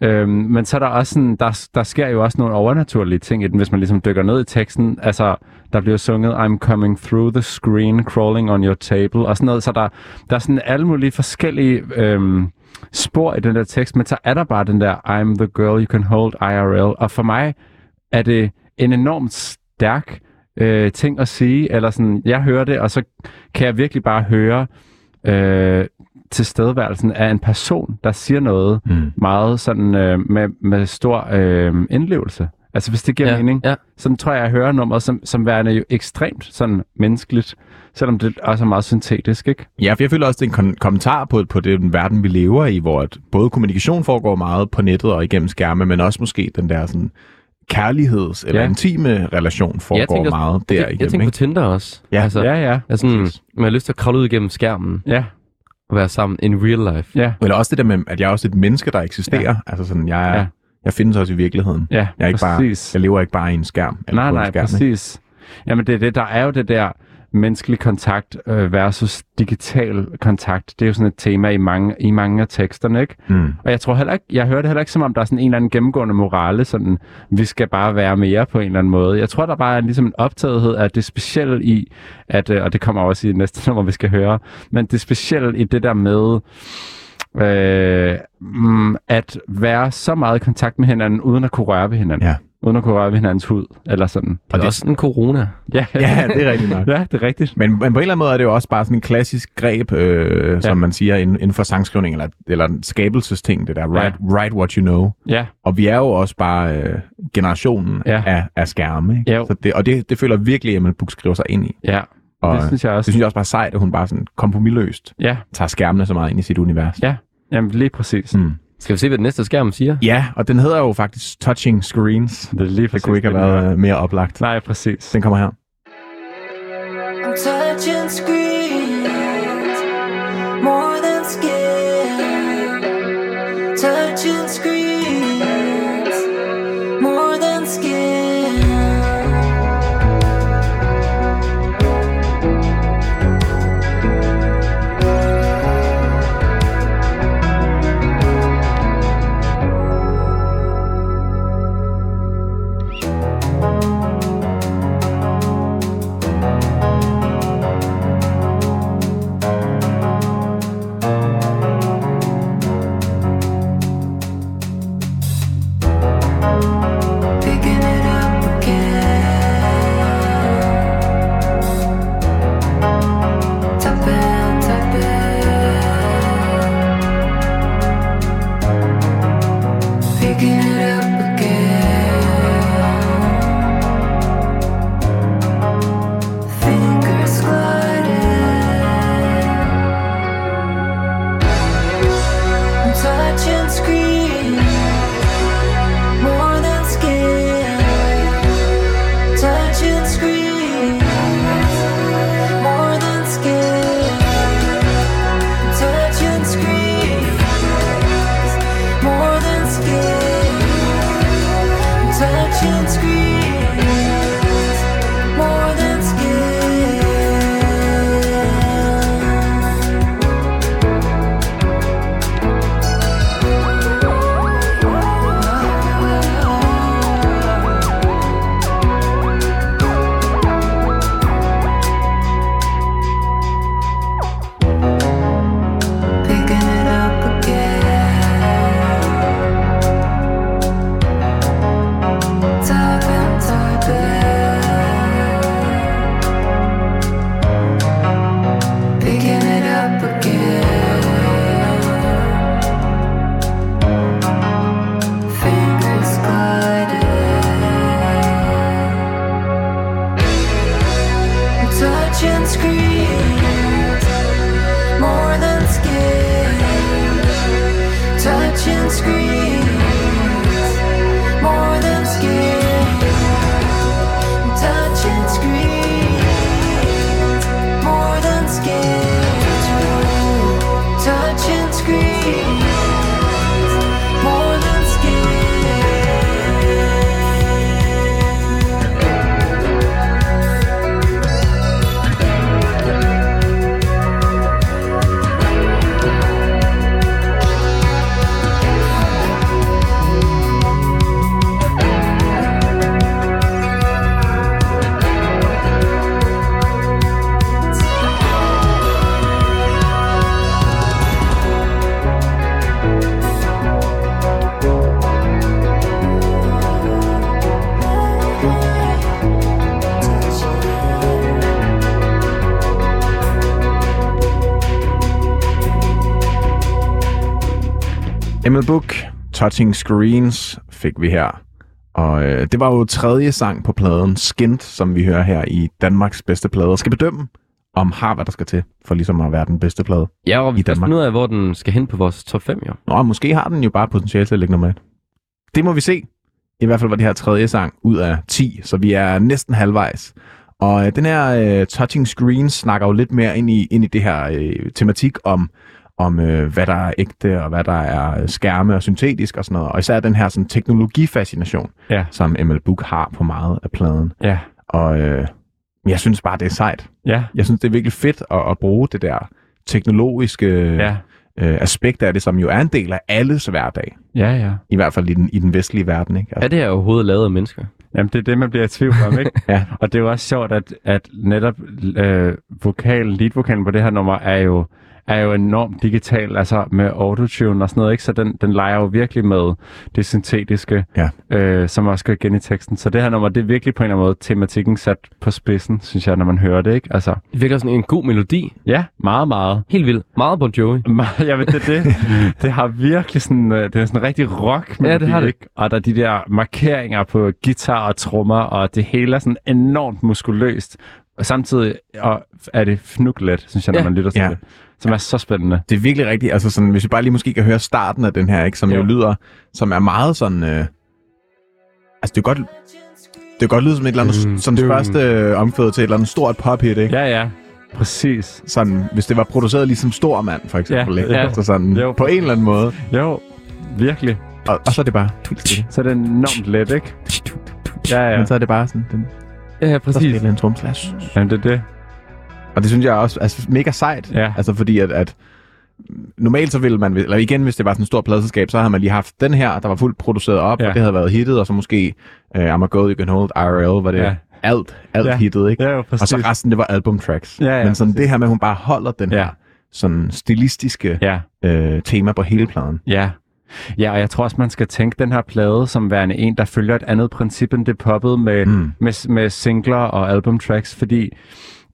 Øhm, men så er der også sådan, der, der sker jo også nogle overnaturlige ting i den, hvis man ligesom dykker ned i teksten. Altså, der bliver sunget, I'm coming through the screen, crawling on your table, og sådan noget. Så der, der er sådan alle mulige forskellige øhm, spor i den der tekst, men så er der bare den der, I'm the girl you can hold IRL. Og for mig er det en enormt stærk øh, ting at sige, eller sådan, jeg hører det, og så kan jeg virkelig bare høre øh, tilstedeværelsen af en person, der siger noget
Mm.
meget sådan øh, med, med stor øh, indlevelse. Altså hvis det giver
Ja,
mening.
ja.
Sådan tror jeg, jeg hører nummeret som, som værende jo ekstremt sådan menneskeligt, selvom det også er meget syntetisk, ikke?
Ja, for jeg føler også, det er en kon- kommentar på, på den verden, vi lever i, hvor at både kommunikation foregår meget på nettet og igennem skærme, men også måske den der sådan kærligheds- eller
Ja.
intime relation foregår
tænker også-
meget
Jeg,
der
jeg
igennem.
tænker på
Ikke?
Tinder også.
Ja.
Altså,
Ja, ja.
altså sådan, man har lyst til at kravle ud igennem skærmen
Ja,
og være sammen in real life.
ja,
Eller også det der med, at jeg er også et menneske, der eksisterer. Ja. Altså sådan, jeg, er,
Ja.
Jeg findes også i virkeligheden.
ja,
Jeg, er ikke bare,
præcis.
jeg lever ikke bare i en skærm. Eller
nej, nej,
skærm, ikke?
præcis. Jamen det er det, der er jo det der menneskelig kontakt øh, versus digital kontakt. Det er jo sådan et tema i mange, i mange af teksterne, ikke?
Mm.
Og jeg tror heller ikke, jeg hører det heller ikke som om, der er sådan en eller anden gennemgående morale, sådan, vi skal bare være mere på en eller anden måde. Jeg tror, der bare er ligesom en optagethed af det specielle i, at, øh, og det kommer også i næste nummer, vi skal høre, men det specielle i det der med, øh, mm, at være så meget i kontakt med hinanden, uden at kunne røre ved hinanden.
Ja.
Uden at kunne røre ved hinandens hud, eller sådan.
Det er også en corona.
Ja,
Ja, det er rigtigt nok.
ja, det er rigtigt.
Men, men på en eller anden måde er det jo også bare sådan en klassisk greb, øh, ja. som man siger inden, inden for sangskrivning, eller, eller en skabelsesting, det der, write, write what you know.
Ja,
Og vi er jo også bare øh, generationen
Ja.
ja. af, af skærme. Ikke? Så det, og det, det føler virkelig, at man Book skriver sig ind i.
ja.
Og
det synes jeg også.
det synes jeg også bare er sejt, at hun bare sådan kompromilløst
Ja,
tager skærmene så meget ind i sit univers.
ja. Jamen lige præcis.
Mm.
Skal vi se, hvad den næste skærm siger?
Ja, og den hedder jo faktisk Touching Screens.
Det er lige præcis.
Det kunne ikke have været mere oplagt.
Nej, præcis.
Den kommer her.
Touching Screens,
fik vi her. Og øh, det var jo tredje sang på pladen, Skint, som vi hører her i Danmarks bedste plade. Skal bedømme, om har hvad der skal til, for ligesom at være den bedste plade.
Ja, og vi
I
skal
Danmark.
finde ud af, hvor den skal hen på vores top 5, jo.
Nå, måske har den jo bare potentiale til at ligge nummer et. Det må vi se. I hvert fald var det her tredje sang ud af 10, så vi er næsten halvvejs. Og øh, den her øh, Touching Screens snakker jo lidt mere ind i, ind i det her øh, tematik om, om øh, hvad der er ægte, og hvad der er øh, skærme og syntetisk og sådan noget. Og især den her sådan, teknologifascination,
Ja.
som ML Book har på meget af pladen.
Ja.
Og øh, jeg synes bare, det er sejt.
Ja.
Jeg synes, det er virkelig fedt at, at bruge det der teknologiske
Ja.
øh, aspekt af det, som jo er en del af alles hverdag.
Ja, ja.
I hvert fald i den, i den vestlige verden, ikke?
Er det her overhovedet lavet af mennesker?
Jamen, det er det, man bliver i tvivl om, ikke?
Ja.
Og det er jo også sjovt, at, at netop øh, vokalen, lead-vokalen på det her nummer er jo, er jo enormt digital, altså med autotune og sådan noget, ikke? Så den, den leger jo virkelig med det syntetiske,
Ja.
øh, som også går igen i teksten. Så det her nummer, det er virkelig på en eller anden måde tematikken sat på spidsen, synes jeg, når man hører det, ikke? Altså,
Det virker sådan en god melodi.
ja, meget, meget.
Helt vildt. Meget Bon Jovi.
Ja, men det, det, det har virkelig sådan, øh, det er sådan rigtig rock
Ja, det har det.
Ikke? Og der er de der markeringer på guitar og trommer, og det hele er sådan enormt muskuløst. Og samtidig og er det fnuglet, synes jeg, når
Ja.
man lytter til
Ja.
det. Som er så spændende.
Det er virkelig rigtigt. Altså sådan, hvis vi bare lige måske kan høre starten af den her, ikke? Som jo
Jo.
lyder, som er meget sådan... Øh, altså, det er godt... Det kan godt lyde som et eller andet,
Mm,
som
dum.
første øh, omkvæd til et eller andet stort pop-hit, ikke?
Ja, ja. Præcis.
Sådan, hvis det var produceret ligesom Stor Mand, for eksempel,
Ja,
ikke?
ja.
Så sådan,
Jo.
på en eller anden måde.
Jo, virkelig.
Og, og så er det bare.
Så er det enormt let, ikke? Ja, ja.
Men så er det bare sådan, den,
Ja, ja,
så
præcis.
spiller en tromslash.
Jamen, det er det.
Og det synes jeg også altså, mega sejt.
Ja.
Altså fordi at, at normalt så ville man, eller igen hvis det var sådan et stort pladselskab, så havde man lige haft den her, der var fuldt produceret op,
Ja.
og det havde været hittet, og så måske uh, I'm a Goat You Can Hold IRL, var det
Ja.
alt, alt
Ja.
hittet, ikke?
Ja, jo, præcis.
og så resten, det var album tracks.
Ja, ja,
Men sådan
præcis.
det her med, at hun bare holder den
Ja.
her sådan stilistiske
Ja.
øh, tema på hele pladen.
Ja. Ja, og jeg tror også, man skal tænke den her plade som værende en, der følger et andet princip end det poppet med. Mm. med, med singler og albumtracks, fordi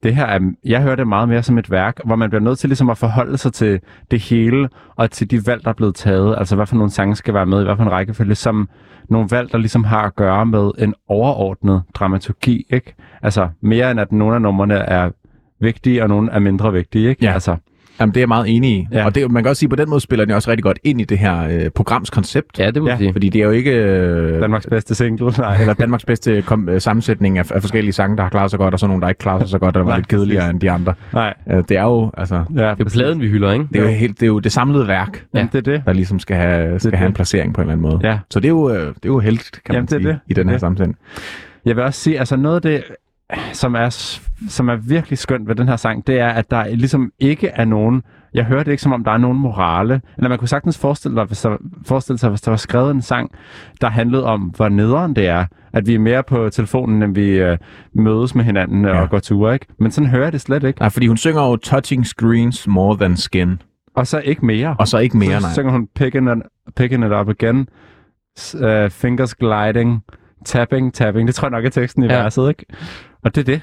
det her er, jeg hører det meget mere som et værk, hvor man bliver nødt til ligesom at forholde sig til det hele, og til de valg, der er blevet taget, altså hvad for nogle sange skal være med, i hvad for en rækkefølge, som nogle valg, der ligesom har at gøre med en overordnet dramaturgi, ikke? Altså mere end at nogle af numrene er vigtige, og nogle er mindre vigtige, ikke?
Ja.
Altså,
Jamen, det er jeg meget enig i.
Ja.
Og det, man kan også sige, at på den måde spiller den også rigtig godt ind i det her øh, programs koncept.
Ja, det må
Ja,
sige.
Fordi det er jo ikke... Øh,
Danmarks bedste single. Nej.
eller Danmarks bedste kom, øh, sammensætning af, af forskellige sange, der har klaret sig godt, og så nogle, der ikke klarer sig så godt, og der var lidt kedeligere end de andre.
Nej.
Øh, det er jo, altså,
Ja,
Det er jo pladen, vi hylder, ikke?
det er jo, helt, det, er jo det samlede værk,
Ja. det er det.
der ligesom skal have, skal
Det
have en
det.
placering på en eller anden måde.
Ja.
Så det er jo, øh, det er jo helt, kan
Jamen,
man
det
sige,
det.
i den
Det er
her
det.
sammenhæng.
Jeg vil også sige, altså noget af det, som er, som er virkelig skønt ved den her sang, det er, at der ligesom ikke er nogen... Jeg hører det ikke, som om der er nogen morale. Eller man kunne sagtens forestille, dig, hvis der, forestille sig, hvis der var skrevet en sang, der handlede om, hvor nederen det er. At vi er mere på telefonen, end vi øh, mødes med hinanden ja. Og går ture, ikke? Men sådan hører jeg det slet ikke.
Nej, fordi hun synger jo touching screens more than skin.
Og så ikke mere.
Og så ikke mere,
så
nej.
synger hun picking it, picking it up again, uh, fingers gliding, tapping, tapping. Det tror jeg nok er teksten i
ja.
verset, ikke? Og det er det.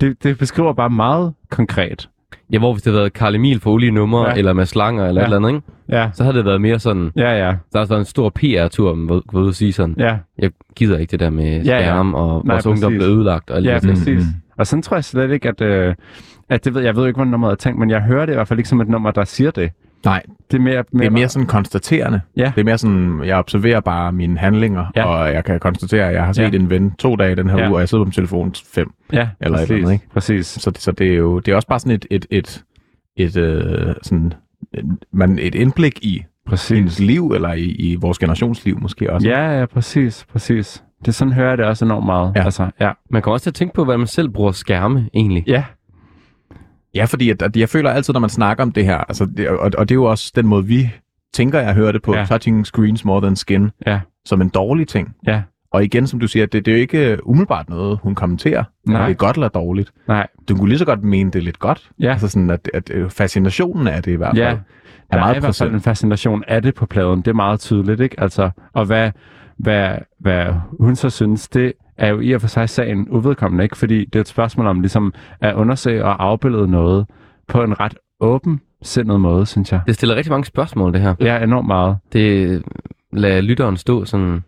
det. Det beskriver bare meget konkret.
Ja, hvor hvis det havde været Karl Emil for olie nummer,
Ja.
ja. eller Mads Langer, eller
Ja.
ja. et eller andet, ikke?
Ja,
Så havde det været mere sådan,
ja, ja.
der har været en stor PR-tur, ud at sige sådan,
Ja,
jeg gider ikke det der med
Ja, ja.
skærm, og
Nej,
vores ungdom blev ødelagt, og alt
ja
det sådan.
præcis.
Mm.
Og sådan tror jeg slet ikke, at, øh, at det ved, jeg ved ikke, hvordan nummeret er tænkt, men jeg hører det i hvert fald ikke som et nummer, der siger det.
Nej,
Det er mere, mere,
det er mere sådan konstaterende.
Ja.
Det er mere sådan, jeg observerer bare mine handlinger,
Ja.
og jeg kan konstatere, at jeg har set
Ja.
en ven to dage den her
Ja.
uge, og jeg sidder på min telefon fem.
ja,
eller et
præcis,
eller andet, ikke?
Præcis.
Så, så det er jo det er også bare sådan et, et, et, et, øh, sådan, man, et indblik i
Præcis.
hendes liv, eller i, i vores generationsliv måske også.
Ja, ja, præcis, præcis. Det er sådan hører jeg det også enormt meget.
Ja.
Altså, ja.
Man kan også tænke på, hvordan man selv bruger skærme, egentlig.
Ja,
Ja, fordi at, at jeg føler altid, når man snakker om det her, altså det, og, og det er jo også den måde, vi tænker, jeg hører det på,
Ja.
touching screens more than skin,
Ja.
som en dårlig ting.
ja.
Og igen, som du siger, det, det er jo ikke umiddelbart noget, hun kommenterer.
Nej.
Det er godt eller dårligt.
Nej,
Du kunne lige så godt mene, det er lidt godt.
Ja.
Altså sådan, at, at øh, fascinationen af det i hvert fald
Ja.
er
der er
meget
i hvert fald en fascination af det på pladen. Det er meget tydeligt, ikke? Altså, og hvad, hvad, hvad hun så synes, det er jo i og for sig sagen uvedkommende, ikke? Fordi det er et spørgsmål om ligesom at undersøge og afbillede noget på en ret åben sindet måde, synes jeg.
Det stiller rigtig mange spørgsmål, det her.
Ja, enormt meget.
Det lader lytteren stå sådan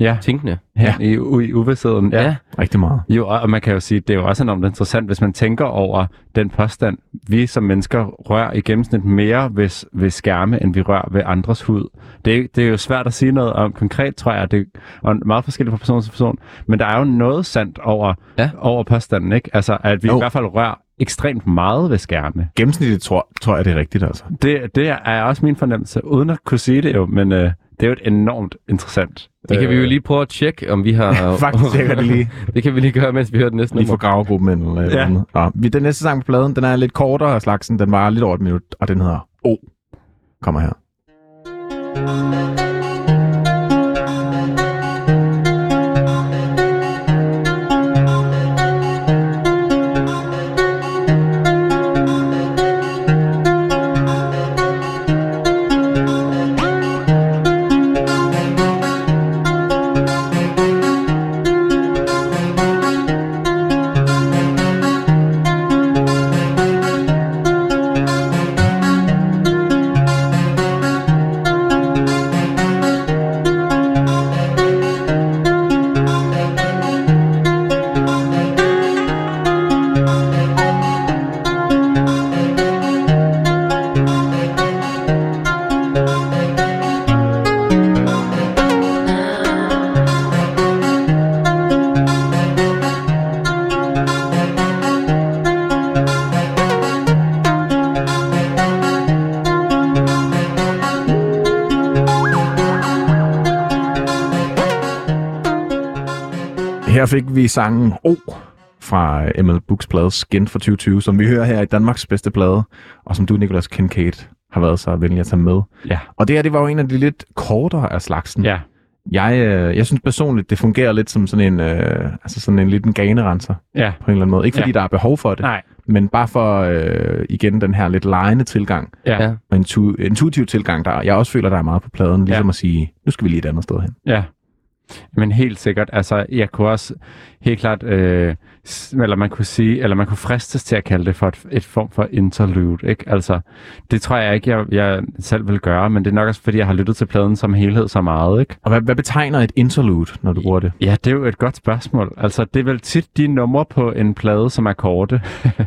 Ja,
tænkende.
ja. I, u- i uvidsheden. Ja. ja.
Rigtig meget.
Jo, og og man kan jo sige, det er jo også enormt interessant, hvis man tænker over den påstand, vi som mennesker rører i gennemsnit mere ved, ved skærme, end vi rører ved andres hud. Det er, det er jo svært at sige noget om konkret, tror jeg, det er meget forskelligt fra person til person, men der er jo noget sandt over,
Ja.
over påstanden, ikke? Altså, at vi
Jo.
i hvert fald rører ekstremt meget ved skærme.
Gennemsnitligt tror, tror jeg, det er rigtigt, altså.
Det, det er også min fornemmelse, uden at kunne sige det jo, men øh, det er jo et enormt interessant.
Det kan vi jo
øh,
lige prøve at tjekke, om vi har...
Faktisk tjekker det lige.
det kan vi lige gøre, mens vi hører den næste
Lige for
nummer.
gravegruppen et eller
Ja.
Nå, vi- den næste sang på pladen, den er lidt kortere af slagsen. Den var lidt over et minut, og den hedder O. Kommer her. Her vi sangen O fra Emil Books plade Skin fra 2020, som vi hører her i Danmarks bedste plade, og som du, Nicolas Kincaid, har været så venlig at tage med.
Ja.
Og det her, det var jo en af de lidt kortere af slagsen.
Ja,
Jeg, øh, jeg synes personligt, det fungerer lidt som sådan en, øh, altså sådan en liten ganerenser
ja.
på en eller anden måde. Ikke fordi
Ja.
der er behov for det,
Nej.
men bare for øh, igen den her lidt lejende tilgang,
ja.
og intu- intuitiv tilgang, der jeg også føler, der er meget på pladen, ligesom
Ja.
at sige, nu skal vi lige et andet sted hen.
ja. Men helt sikkert, altså jeg kunne også helt klart, øh, eller man kunne sige, eller man kunne fristes til at kalde det for et, et form for interlude, ikke? Altså, det tror jeg ikke, jeg, jeg selv vil gøre, men det er nok også, fordi jeg har lyttet til pladen som helhed så meget, ikke?
Og hvad, hvad betegner et interlude, når du bruger det?
Ja, det er jo et godt spørgsmål. Altså, det er vel tit de numre på en plade, som er korte.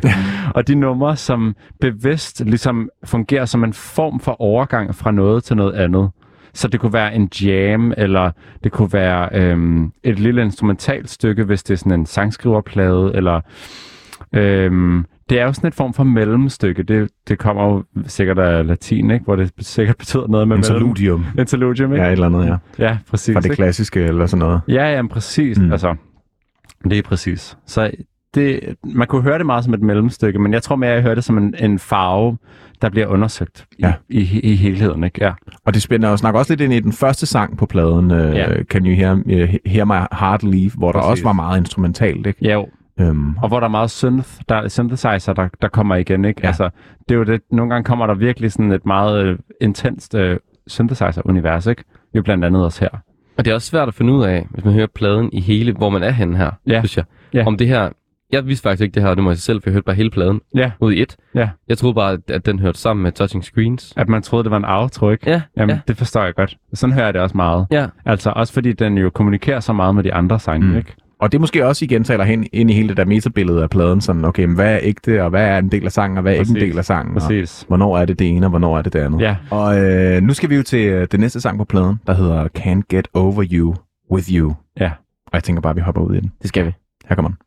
og de numre, som bevidst ligesom fungerer som en form for overgang fra noget til noget andet. Så det kunne være en jam, eller det kunne være øhm, et lille instrumentalt stykke, hvis det er sådan en sangskriverplade, eller... Øhm, det er jo sådan et form for mellemstykke. Det, det kommer jo sikkert af latin, ikke? hvor det sikkert betyder noget med
Interludium.
mellem. Interludium. ikke?
Ja, et eller andet, ja.
ja præcis.
Fra det
ikke?
klassiske eller sådan noget.
Ja, ja, præcis.
Mm.
Altså, det er præcis. Så det, man kunne høre det meget som et mellemstykke, men jeg tror mere, jeg hører det som en, en farve, der bliver undersøgt
Ja.
i, i, i helheden. Ikke? Ja.
Og det spænder jo snakke også lidt ind i den første sang på pladen, uh,
Ja.
Can You Hear, uh, hear My Heart Leave, hvor der
Præcis.
også var meget instrumentalt, ikke?
ja, jo.
Øhm,
Og hvor der er meget synth, der er synthesizer, der, der kommer igen. Ikke?
Ja.
Altså, det er jo det, nogle gange kommer der virkelig sådan et meget øh, intenst øh, synthesizer-univers, ikke? Jo blandt andet også her.
Og det er også svært at finde ud af, hvis man hører pladen i hele, hvor man er henne her,
Ja.
synes jeg.
Ja.
Om det her... Jeg vidste faktisk ikke det her, det må jeg selv, for jeg hørte bare hele pladen
Ja,
ud i et.
ja.
Jeg troede bare, at- den hørte sammen med Touching Screens.
At man troede, det var en outro, ikke?
Ja,
Jamen,
ja.
det forstår jeg godt. Sådan hører jeg det også meget.
Ja,
Altså også fordi den jo kommunikerer så meget med de andre sange,
Mm.
ikke?
og det måske også igen taler hen ind i hele det der metabillede af pladen, sådan, okay, men hvad er ægte, og hvad er en del af sangen, og hvad er ikke en
Præcis.
del af sangen, og
Præcis.
hvornår er det det ene, og hvornår er det det andet.
Ja,
Og øh, nu skal vi jo til øh, det næste sang på pladen, der hedder Can't Get Over You With You.
ja.
Og jeg tænker bare, at vi hopper ud i den.
det skal vi.
Her kommer den.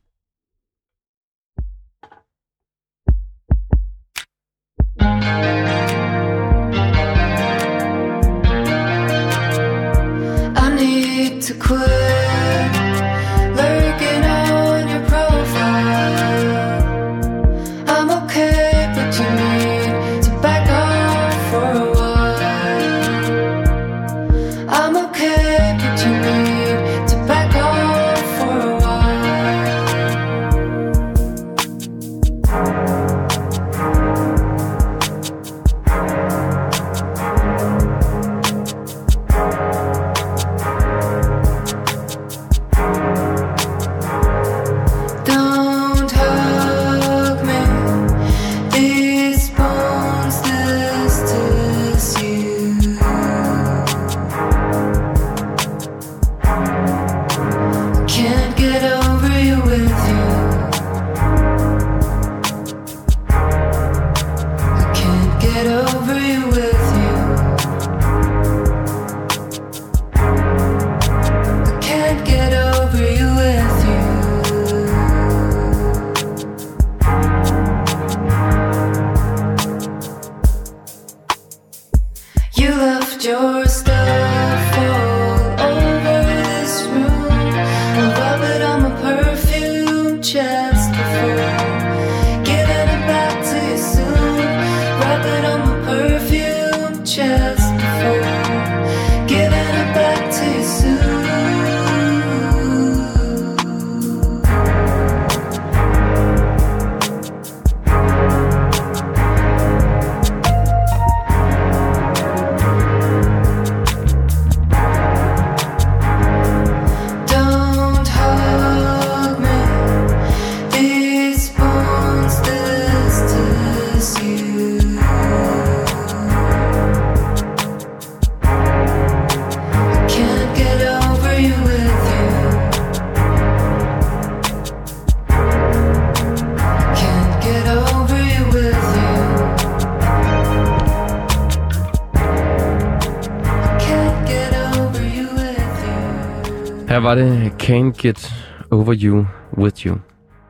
Over You With You.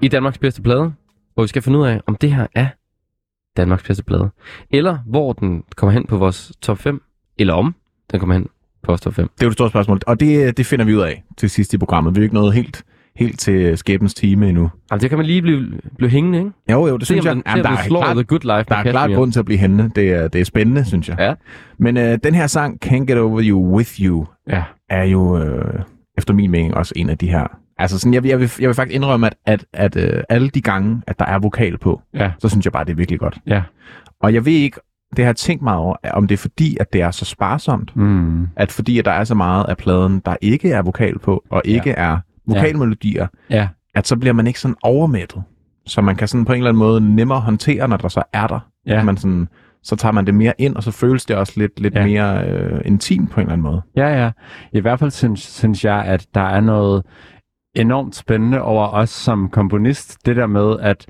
I Danmarks bedste plade, hvor vi skal finde ud af, om det her er Danmarks bedste plade. Eller hvor den kommer hen på vores top 5. Eller om den kommer hen på vores top 5.
Det er jo et stort spørgsmål, og det, det finder vi ud af til sidst i programmet. Vi er jo ikke nået helt, helt til skæbens time endnu.
Jamen, det kan man lige blive, blive hængende, ikke?
Jo, jo, det
Se
synes jeg.
den, Jamen, der er
klart,
The Good Life
der er klart grund til at blive hængende. Det er, det er spændende, synes jeg.
Ja.
Men øh, den her sang, Can't Get Over You With You,
Ja.
er jo øh, efter min mening også en af de her. Altså sådan, jeg, vil- jeg, vil, jeg vil faktisk indrømme, at, at, at øh, alle de gange, at der er vokal på,
Ja.
så synes jeg bare, det er virkelig godt.
Ja.
Og jeg ved ikke, det har jeg tænkt meget over, om det er fordi, at det er så sparsomt,
Mm.
at fordi at der er så meget af pladen, der ikke er vokal på, og ikke ja. er vokalmelodier,
Ja.
at så bliver man ikke sådan overmættet. Så man kan sådan på en eller anden måde nemmere håndtere, når der så er der.
Ja.
Man sådan, så tager man det mere ind, og så føles det også lidt, lidt
Ja.
ja. mere øh, intimt på en eller anden måde.
Ja, ja. I hvert fald synes, synes jeg, at der er noget enormt spændende over os som komponist. Det der med at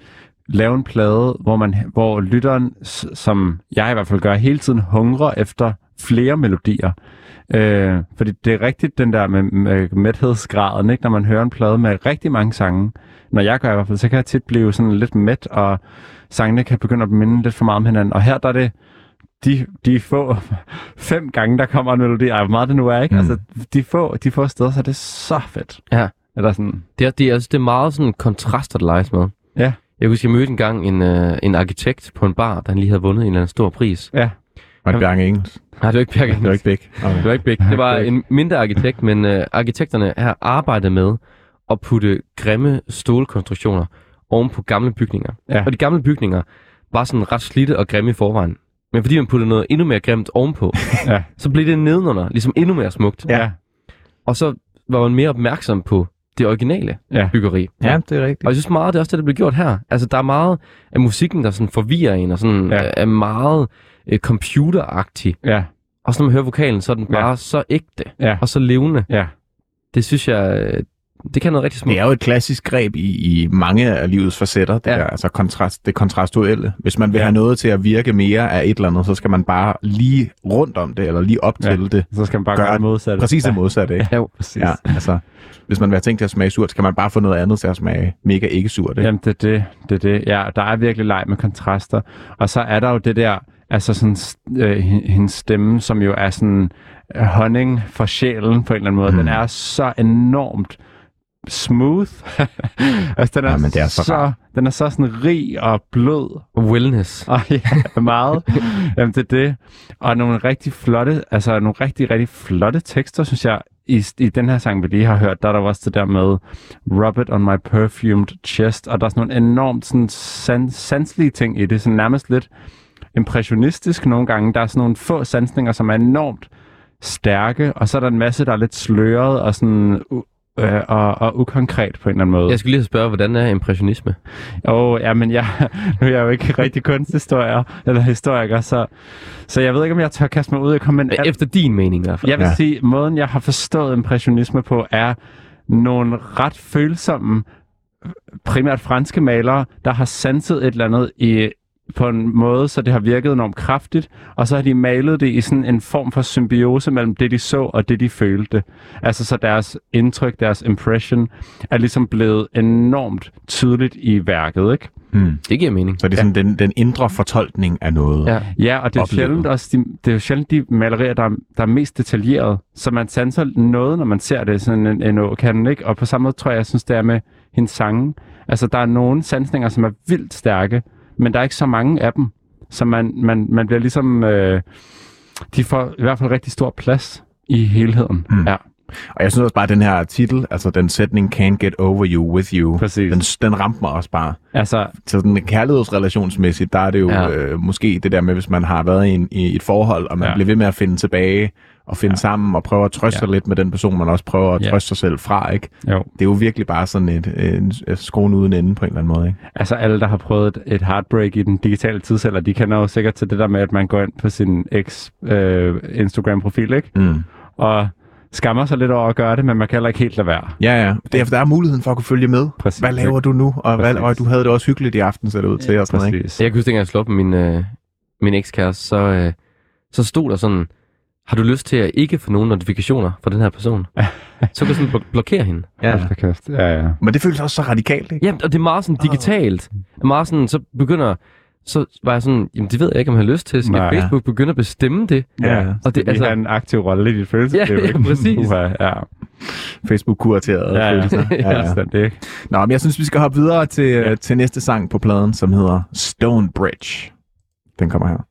lave en plade, hvor, man, hvor lytteren, som jeg i hvert fald gør, hele tiden hungrer efter flere melodier. Øh, fordi det er rigtigt, den der med, med mæthedsgraden, ikke? når man hører en plade med rigtig mange sange. Når jeg gør i hvert fald, så kan jeg tit blive sådan lidt mæt, og sangene kan begynde at minde lidt for meget om hinanden. Og her der er det de, de få fem gange, der kommer en melodi, ej, hvor meget det nu er, ikke? Mm. Altså, de få, de få steder, så er det så fedt.
Ja.
Eller sådan,
Det er, det er, altså, det er meget sådan kontraster, der leges med.
Ja.
Jeg husker, jeg mødte engang en, øh, en arkitekt på en bar, der han lige havde vundet en eller anden stor pris.
ja,
Og
Jamen-
Bjarke Engels.
Nej, det var ikke Bjerg
Det var ikke begge. Okay.
Det var ikke Bæk. Det var en mindre arkitekt, men øh, arkitekterne har arbejdet med at putte grimme stålkonstruktioner oven på gamle bygninger.
Ja.
Og de gamle bygninger var sådan ret slidte og grimme i forvejen. Men fordi man puttede noget endnu mere grimt ovenpå,
Ja.
så blev det nedenunder ligesom endnu mere smukt.
ja,
Og så var man mere opmærksom på det originale
ja.
byggeri.
Ja, det er rigtigt.
Og jeg synes meget, det er også det, der bliver gjort her. Altså, der er meget af musikken, der sådan forvirrer en, og sådan
Ja.
ja. er meget øh, computeragtig.
ja,
Og så når man hører vokalen, så er den
Ja.
bare så ægte
ja,
og så levende.
ja.
Det synes jeg, øh, det kan noget rigtig smukt.
Det er jo et klassisk greb i, i mange af livets facetter, det,
Ja.
der, altså kontrast, det kontrastuelle. Hvis man vil
Ja.
have noget til at virke mere af et eller andet, så skal man bare lige rundt om det, eller lige op
Ja.
til det.
Så skal man bare
Gør
gøre det modsatte.
Præcis det
ja.
modsatte, ikke?
Jo.
Præcis.
Ja, altså, hvis man vil have tænkt til at smage surt, skal man bare få noget andet til at smage mega ikke surt, ikke?
Jamen, det er det, det er det. Ja, der er virkelig leg med kontraster. Og så er der jo det der, altså sådan, øh, hen- hendes stemme, som jo er sådan øh, honning for sjælen på en eller anden måde.
Mm.
Den er så enormt smooth. altså, den er,
Ja, men det er så
så, den er så sådan rig og blød.
Wellness.
Og ja, meget. Jamen, det er det. Og nogle rigtig flotte, altså nogle rigtig, rigtig flotte tekster, synes jeg, i, i den her sang, vi lige har hørt, der er der også det der med Rub it on my perfumed chest, og der er sådan nogle enormt sådan san, sanselige ting i det, sådan nærmest lidt impressionistisk nogle gange. Der er sådan nogle få sansninger, som er enormt stærke, og så er der en masse, der er lidt sløret og sådan øh, og, og ukonkret på en eller anden måde.
Jeg skulle lige spørge, hvordan er impressionisme?
Åh, ja, men jeg, nu er jeg jo ikke rigtig kunsthistoriker, eller historiker, så, så jeg ved ikke, om jeg tør kaste mig ud i komme.
Efter din mening i hvert fald.
Jeg vil
Ja.
sige, måden jeg har forstået impressionisme på, er nogle ret følsomme, primært franske malere, der har sanset et eller andet i, på en måde, så det har virket enormt kraftigt, og så har de malet det i sådan en form for symbiose mellem det, de så og det, de følte. Altså så deres indtryk, deres impression, er ligesom blevet enormt tydeligt i værket, ikke?
Mm.
Det giver mening.
Så det er sådan den, den indre fortolkning af noget.
Ja.
Ja, og det er,
oplevet.
sjældent også de, det er jo sjældent de malerier, der er, der er mest detaljeret. Så man sanser noget, når man ser det sådan en, en åkanden, ikke? Og på samme måde tror jeg, jeg synes, det er med hendes sange. Altså, der er nogle sansninger, som er vildt stærke, men der er ikke så mange af dem. Så man, man, man bliver ligesom... Øh, de får i hvert fald rigtig stor plads i helheden.
Mm.
Ja,
Og jeg synes også bare, at den her titel, altså den sætning, Can't get over you with you,
præcis.
den, den ramte mig også bare.
Altså,
Så sådan kærlighedsrelationsmæssigt, der er det jo
Ja.
øh, måske det der med, hvis man har været i, en, i et forhold, og man
ja.
bliver ved med at finde tilbage, og finde
Ja.
ja. sammen, og prøve at trøste
Ja.
sig lidt med den person, man også prøver at
Ja.
trøste sig selv fra, ikke?
jo.
Det er jo virkelig bare sådan et, en, et skruen uden ende på en eller anden måde, ikke?
Altså alle, der har prøvet et, et heartbreak i den digitale tidsalder, de kender jo sikkert til det der med, at man går ind på sin eks øh, Instagram-profil, ikke?
Mm.
og skammer sig lidt over at gøre det, men man kan heller ikke helt lade være.
Ja, ja. Det er, der er muligheden for at kunne følge med.
Præcis.
Hvad laver du nu? Og, hvad,
Præcis.
og du havde det også hyggeligt i aften, ser det ud til. Og sådan, noget, ikke?
Præcis.
Jeg kan huske, dengang jeg slog op med min, øh, min ekskæreste, så, øh, så stod der sådan, har du lyst til at ikke få nogen notifikationer fra den her person? så kan du sådan blo- blokere hende.
Ja.
Hold da kæft. Ja, ja.
Men det føles også så radikalt, ikke?
Ja, og det er meget sådan digitalt. Meget sådan, så begynder, så var jeg sådan, jamen det ved jeg ikke, om jeg har lyst til. Skal
Nej.
Facebook begynde at bestemme det?
Ja.
Og det,
Det altså... en aktiv rolle i dit følelsesliv.
Ja, ja,
ikke?
præcis.
Uha, ja.
Facebook-kuraterede
Ja, ja.
følelser. Ja, ja.
Fuldstændig, ikke?
Nå, men jeg synes, vi skal hoppe videre til,
Ja.
ja. til næste sang på pladen, som hedder Stone Bridge. Den kommer her.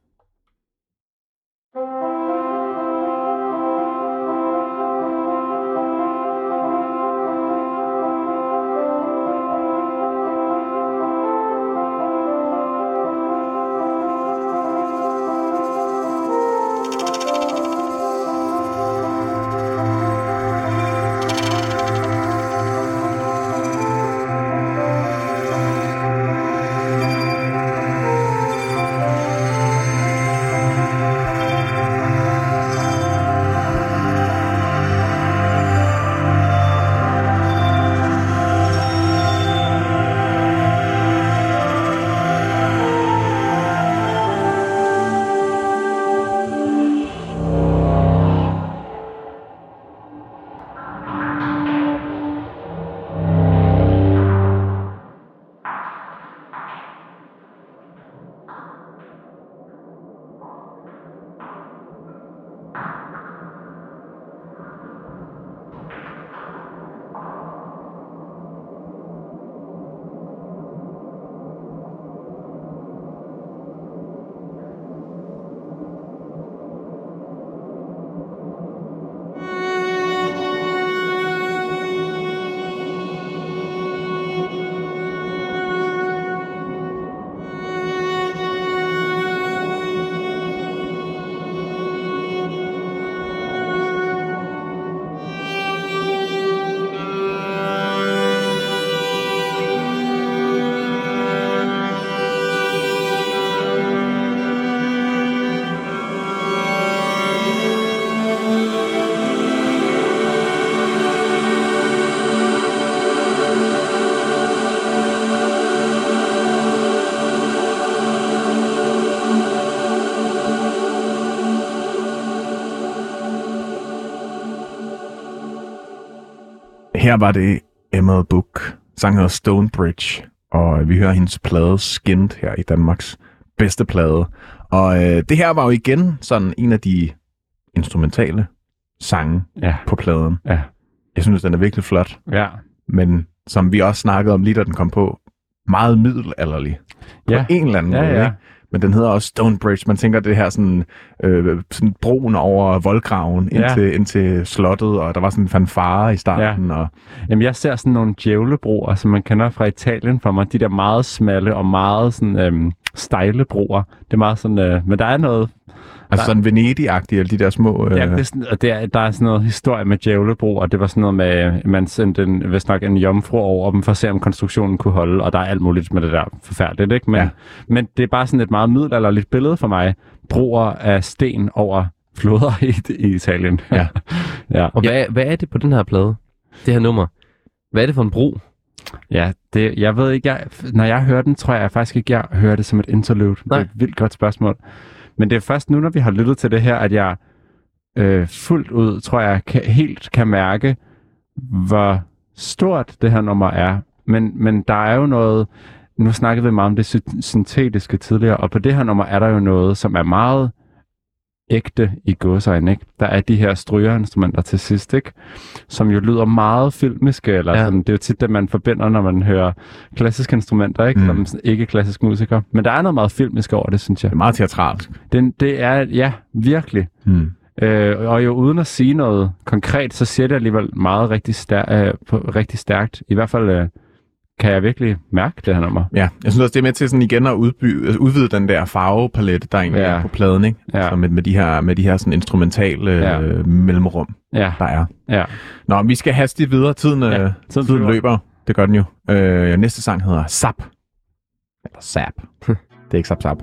Her var det Emma Book. Sangen hedder Stonebridge, og vi hører hendes plade Skinned her i Danmarks bedste plade. Og øh, det her var jo igen sådan en af de instrumentale sange
Ja,
på pladen.
ja,
Jeg synes, den er virkelig flot,
ja.
men som vi også snakkede om lige da den kom på, meget middelalderlig. På
Ja.
en eller anden
Ja,
måde,
ja.
ikke? Men den hedder også Stonebridge. Man tænker det her sådan, øh, sådan broen over voldgraven ind,
Ja.
til, ind til slottet, og der var sådan en fanfare i starten. Og,
Jamen, jeg ser sådan nogle djævlebroer, som man kender fra Italien for mig. De der meget smalle og meget sådan, øhm, stejle broer. Det er meget sådan, øh, men der er noget,
altså sådan Venedig-agtige, alle de der små... Øh,
Ja, det er sådan, og der, der er sådan noget historie med djævlebro, og det var sådan noget med, at man sendte en, hvis nok en jomfru over dem for at se, om konstruktionen kunne holde, og der er alt muligt med det der forfærdeligt, ikke? Men,
Ja.
men det er bare sådan et meget middelalderligt billede for mig. Broer af sten over floder i, i Italien.
Ja.
ja.
Og hvad, hvad er det på den her plade? Det her nummer? Hvad er det for en bro?
Ja, det, jeg ved ikke, jeg, når jeg hører den, tror jeg faktisk ikke, jeg hører det som et interlude.
Nej.
Det er et vildt godt spørgsmål. Men det er først nu, når vi har lyttet til det her, at jeg øh, fuldt ud, tror jeg, kan, helt kan mærke, hvor stort det her nummer er. Men, men der er jo noget, nu snakkede vi meget om det syntetiske tidligere, og på det her nummer er der jo noget, som er meget ægte i godsøjne, ikke? Der er de her strygerinstrumenter til sidst, ikke? Som jo lyder meget filmiske, eller
Ja.
sådan, det er jo tit det, man forbinder, når man hører klassiske instrumenter, ikke?
Mm.
Mm. Som ikke klassisk musiker. Men der er noget meget filmisk over det, synes jeg.
det er meget teatralsk.
Den, det er, ja, virkelig.
Hmm.
Øh, og jo uden at sige noget konkret, så siger det alligevel meget rigtig, stær- øh, på, rigtig stærkt. I hvert fald øh, kan jeg virkelig mærke det her nummer.
Ja, jeg synes også, det er med til sådan igen at udby, altså udvide den der farvepalette, der egentlig
Ja.
er på pladen, ikke?
Ja.
Så med, med, de her, med de her sådan instrumentale
Ja.
øh, mellemrum,
Ja,
der er.
ja.
Nå, vi skal hastigt videre. Tiden,
Ja,
øh,
tiden
tiden
flyver.
løber. Det gør den jo. Øh, næste sang hedder Sap. Eller Sap. det er ikke Sap Sap.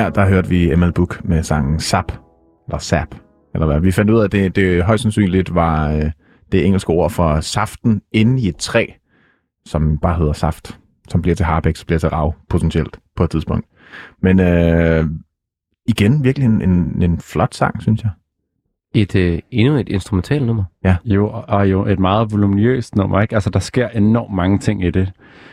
Her der hørte vi Emil Book med sangen Sap, eller Sap, eller hvad? Vi fandt ud af, at det, det højst sandsynligt var øh, det engelske ord for saften inde i et træ, som bare hedder saft, som bliver til harpex, bliver til rav potentielt på et tidspunkt. Men øh, igen, virkelig en, en, en flot sang, synes jeg.
Et, øh, endnu et instrumentalt nummer.
Jo, og jo et meget voluminøst nummer, ikke? Altså, der sker enormt mange ting i det.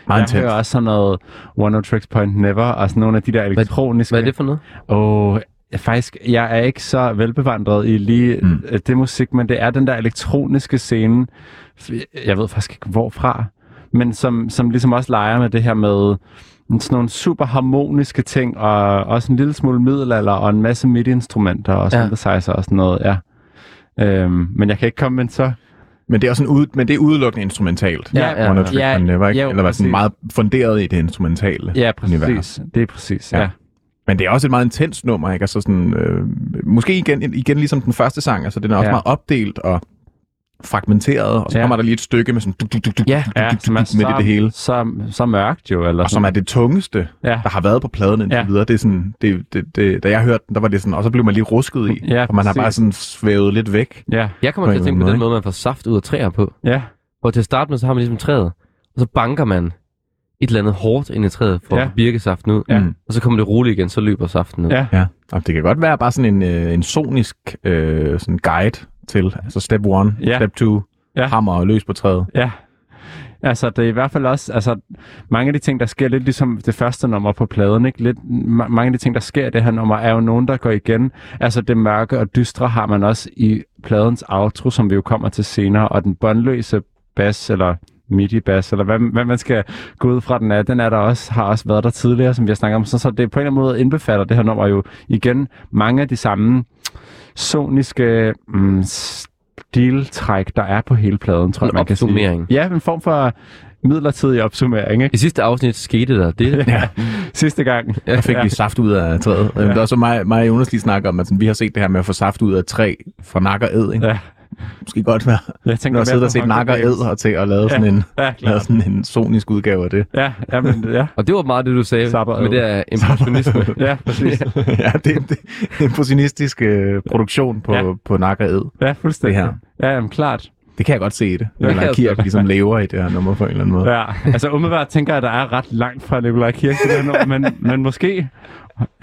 Meget
jeg hører også sådan noget One No Tricks Point Never, og sådan nogle af de der elektroniske...
Hvad er det for noget?
Og faktisk, jeg er ikke så velbevandret i lige
Mm.
mm. det musik, men det er den der elektroniske scene. Jeg ved faktisk ikke hvorfra, men som, som ligesom også leger med det her med sådan nogle super harmoniske ting, og også en lille smule middelalder, og en masse MIDI-instrumenter og
Ja.
synthesizer og sådan noget, ja. Øhm, men jeg kan ikke komme med en så...
Men det er også en ud, men det er udelukkende instrumentalt.
Ja, ja,
One
ja.
Ja,
Never, ikke?
jo,
Eller var sådan meget funderet i det instrumentale.
Ja, præcis.
Univers.
Det er præcis,
Ja.
ja. ja.
Men det er også et meget intens nummer, ikke? Altså sådan, øh, måske igen, igen ligesom den første sang, altså den er også
Ja.
meget opdelt og fragmenteret, og så
Ja.
kommer der lige et stykke med sådan duk, duk, duk, duk,
Ja,
duk,
som
duk,
er
midt i det hele.
Så, så mørkt jo, eller
Og som er det tungeste,
Ja.
der har været på pladen indtil
Ja.
videre. Det er sådan, det, det, det, da jeg hørte den, der var det sådan, og så blev man lige rusket i,
Ja,
og man har bare sådan svævet lidt væk.
Ja,
Jeg kommer til at tænke på den
måde,
man får saft ud af træer på.
ja,
Hvor til at starte med, så har man ligesom træet, og så banker man et eller andet hårdt ind i træet for
Ja.
at få birkesaften ud.
Ja.
Mm.
Og så kommer det roligt igen, så løber saften ud.
ja.
Ja, og det kan godt være bare sådan en, øh, en sonisk øh, sådan guide til, altså step one,
Ja.
step two,
Ja.
hammer og løs på træet.
Ja. Altså, det er i hvert fald også, altså, mange af de ting, der sker, lidt ligesom det første nummer på pladen, ikke? Lidt, ma- mange af de ting, der sker i det her nummer, er jo nogen, der går igen. Altså, det mørke og dystre har man også i pladens outro, som vi jo kommer til senere, og den båndløse bass, eller midi-bass, eller hvad, hvad man skal gå ud fra den er, den er der også, har også været der tidligere, som vi har snakket om. Så, så det på en eller anden måde indbefatter det her nummer jo igen mange af de samme soniske mm, stiltræk, der er på hele pladen, tror
En
jeg, man kan sige. Ja, en form for midlertidig opsummering, ikke?
I sidste afsnit skete der det.
Ja.
Sidste gang.
Der fik vi saft ud af træet. Ja. Der er så mig, mig og Jonas lige snakker om, at sådan, vi har set det her med at få saft ud af træ fra nak og æd. Ikke?
Ja.
Måske godt være.
Jeg tænker
har siddet
mere
og set
på
nak og
Hunger
æd og til at lave
Ja.
sådan en,
Ja,
lave sådan en sonisk udgave af det.
Ja, ja, men, ja.
Og det var meget det, du sagde
Sabber
med det her impressionisme.
ja, præcis.
ja, det er det en impressionistisk øh, produktion på,
Ja.
på nak og æd.
Ja, fuldstændig.
Det
Ja, jamen, klart.
Det kan jeg godt se i det.
Ja,
Nikolaj
jeg
Kirk ligesom lever i det her nummer på en eller anden måde.
Ja, altså umiddelbart tænker jeg, at der er ret langt fra Nikolaj Kirk til det her nummer, men, men måske...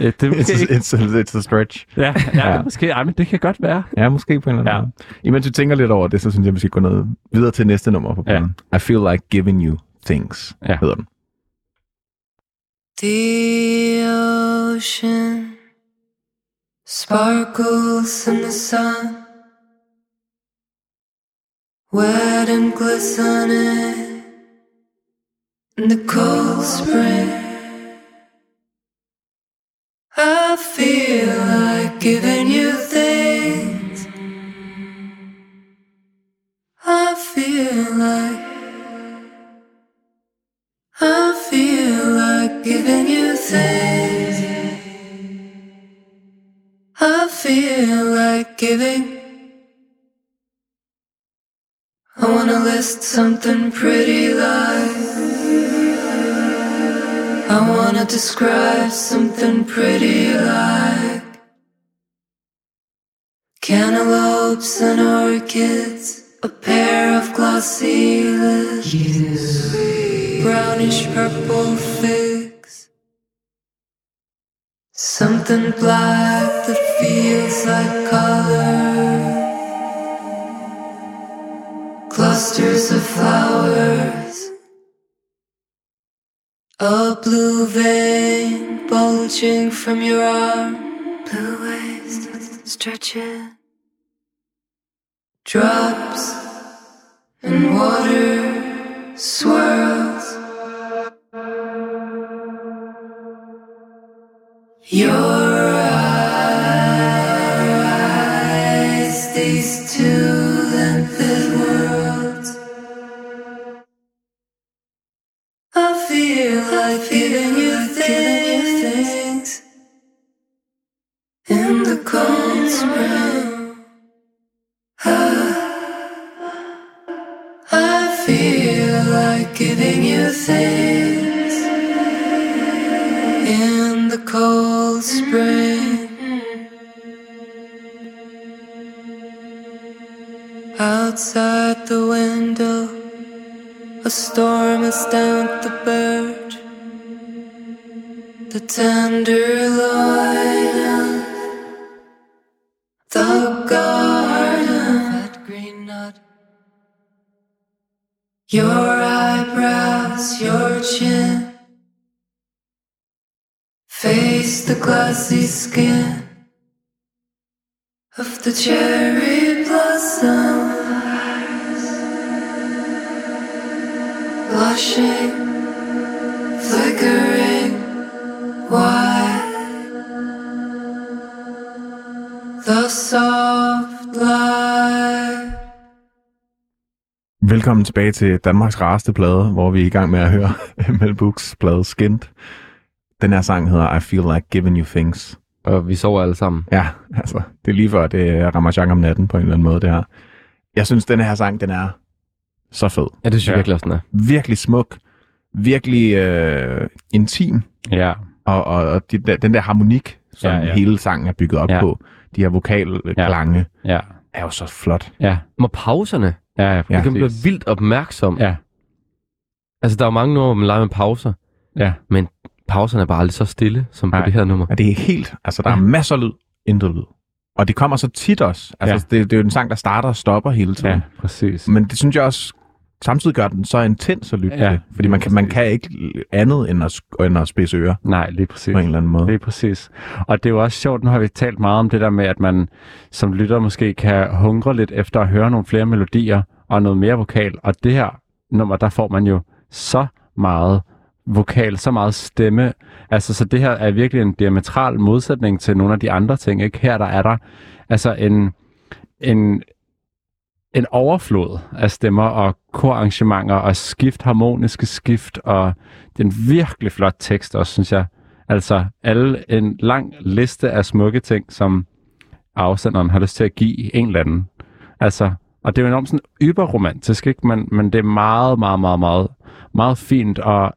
øh, Det er måske
It's, a, it's, a, it's a stretch.
Ja, ja,
Ja.
ja. måske. Ej, men det kan godt være.
Ja, måske på en eller anden
Ja.
måde. Imens du tænker lidt over det, så synes jeg, vi skal gå ned videre til næste nummer på
Ja.
pladen. I feel like giving you things,
Ja.
hedder den.
The ocean sparkles in the sun, wet and glistening in the cold spring. I feel like giving you things. I feel like I feel like giving you things. I feel like giving. I wanna list something pretty like. I wanna describe something pretty like. Cantaloupes and orchids, a pair of glossy lips brownish purple figs. Something black that feels like color. Clusters of flowers. A blue vein bulging from your arm. Blue waves stretching. Drops and water swirls. Your like giving you things in the cold spring. Ah. I feel like giving you things in the cold spring. Outside the window, a storm has damped the bird. The tenderloin of the garden, that green nut. Your eyebrows, your chin, face the glassy skin of the cherry blossom. Blushing, The soft light.
Velkommen tilbage til Danmarks rareste plade, hvor vi er i gang med at høre Mel Brooks plade Skint. Den her sang hedder I Feel Like Giving You Things.
Og vi sover alle sammen.
Ja, altså, det er lige før, det rammer genre om natten på en eller anden måde, det her. Jeg synes, den her sang, den er så fed.
Ja, det synes jeg
Ja.
virkelig også, den er.
Virkelig smuk. Virkelig øh, intim.
Ja,
Og, og, og de, den der harmonik, som
Ja,
ja, hele sangen er bygget op
ja.
på, de her vokalklange, ja.
ja,
er jo så flot.
ja,
Og pauserne,
ja, ja,
ja,
præcis.
kan blive vildt opmærksom.
Ja,
Altså, der er jo mange numre, hvor man leger med pauser,
ja,
men pauserne er bare aldrig så stille, som på
Nej.
det her nummer.
Og det er helt, altså der er
Ja.
masser af lyd, intet lyd. Og det kommer så tit også. Altså,
Ja.
det, det er jo en sang, der starter og stopper hele tiden.
ja, præcis.
Men det synes jeg også samtidig gør den så intens at lytte
Ja,
til. Fordi man kan, man kan ikke andet end at, end at spidse ører
Nej, lige præcis.
på en eller anden måde.
Er præcis. Og det er jo også sjovt, nu har vi talt meget om det der med, at man som lytter måske kan hungre lidt efter at høre nogle flere melodier og noget mere vokal. Og det her nummer, der får man jo så meget vokal, så meget stemme. Altså, så det her er virkelig en diametral modsætning til nogle af de andre ting. Ikke? Her der er der altså en, en, en overflod af stemmer og korarrangementer og skift, harmoniske skift, og det er en virkelig flot tekst også, synes jeg. Altså alle en lang liste af smukke ting, som afsenderen har lyst til at give en eller anden. Altså, og det er jo enormt sådan yberromantisk, ikke? Men, men det er meget, meget, meget, meget, meget fint og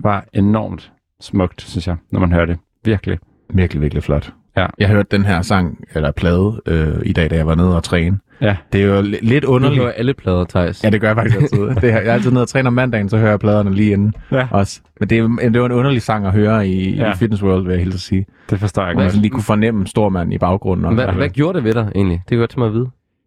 var enormt smukt, synes jeg, når man hører det. Virkelig.
Virkelig, virkelig flot.
Ja.
Jeg hørte den her sang, eller plade, øh, i dag, da jeg var nede og træne.
Ja.
Det er jo li- lidt underligt.
hører alle plader, Thijs.
Ja, det gør jeg faktisk altid. det er, jeg er altid nede og træner om mandagen, så hører jeg pladerne lige inden
Ja.
også. Men det er, det er jo en underlig sang at høre i,
Ja.
i Fitness World, vil jeg helt sige.
Det forstår jeg
man
godt.
sådan lige kunne fornemme stormanden i baggrunden.
Hvad, hvad gjorde det ved dig egentlig? Det godt til mig at vide.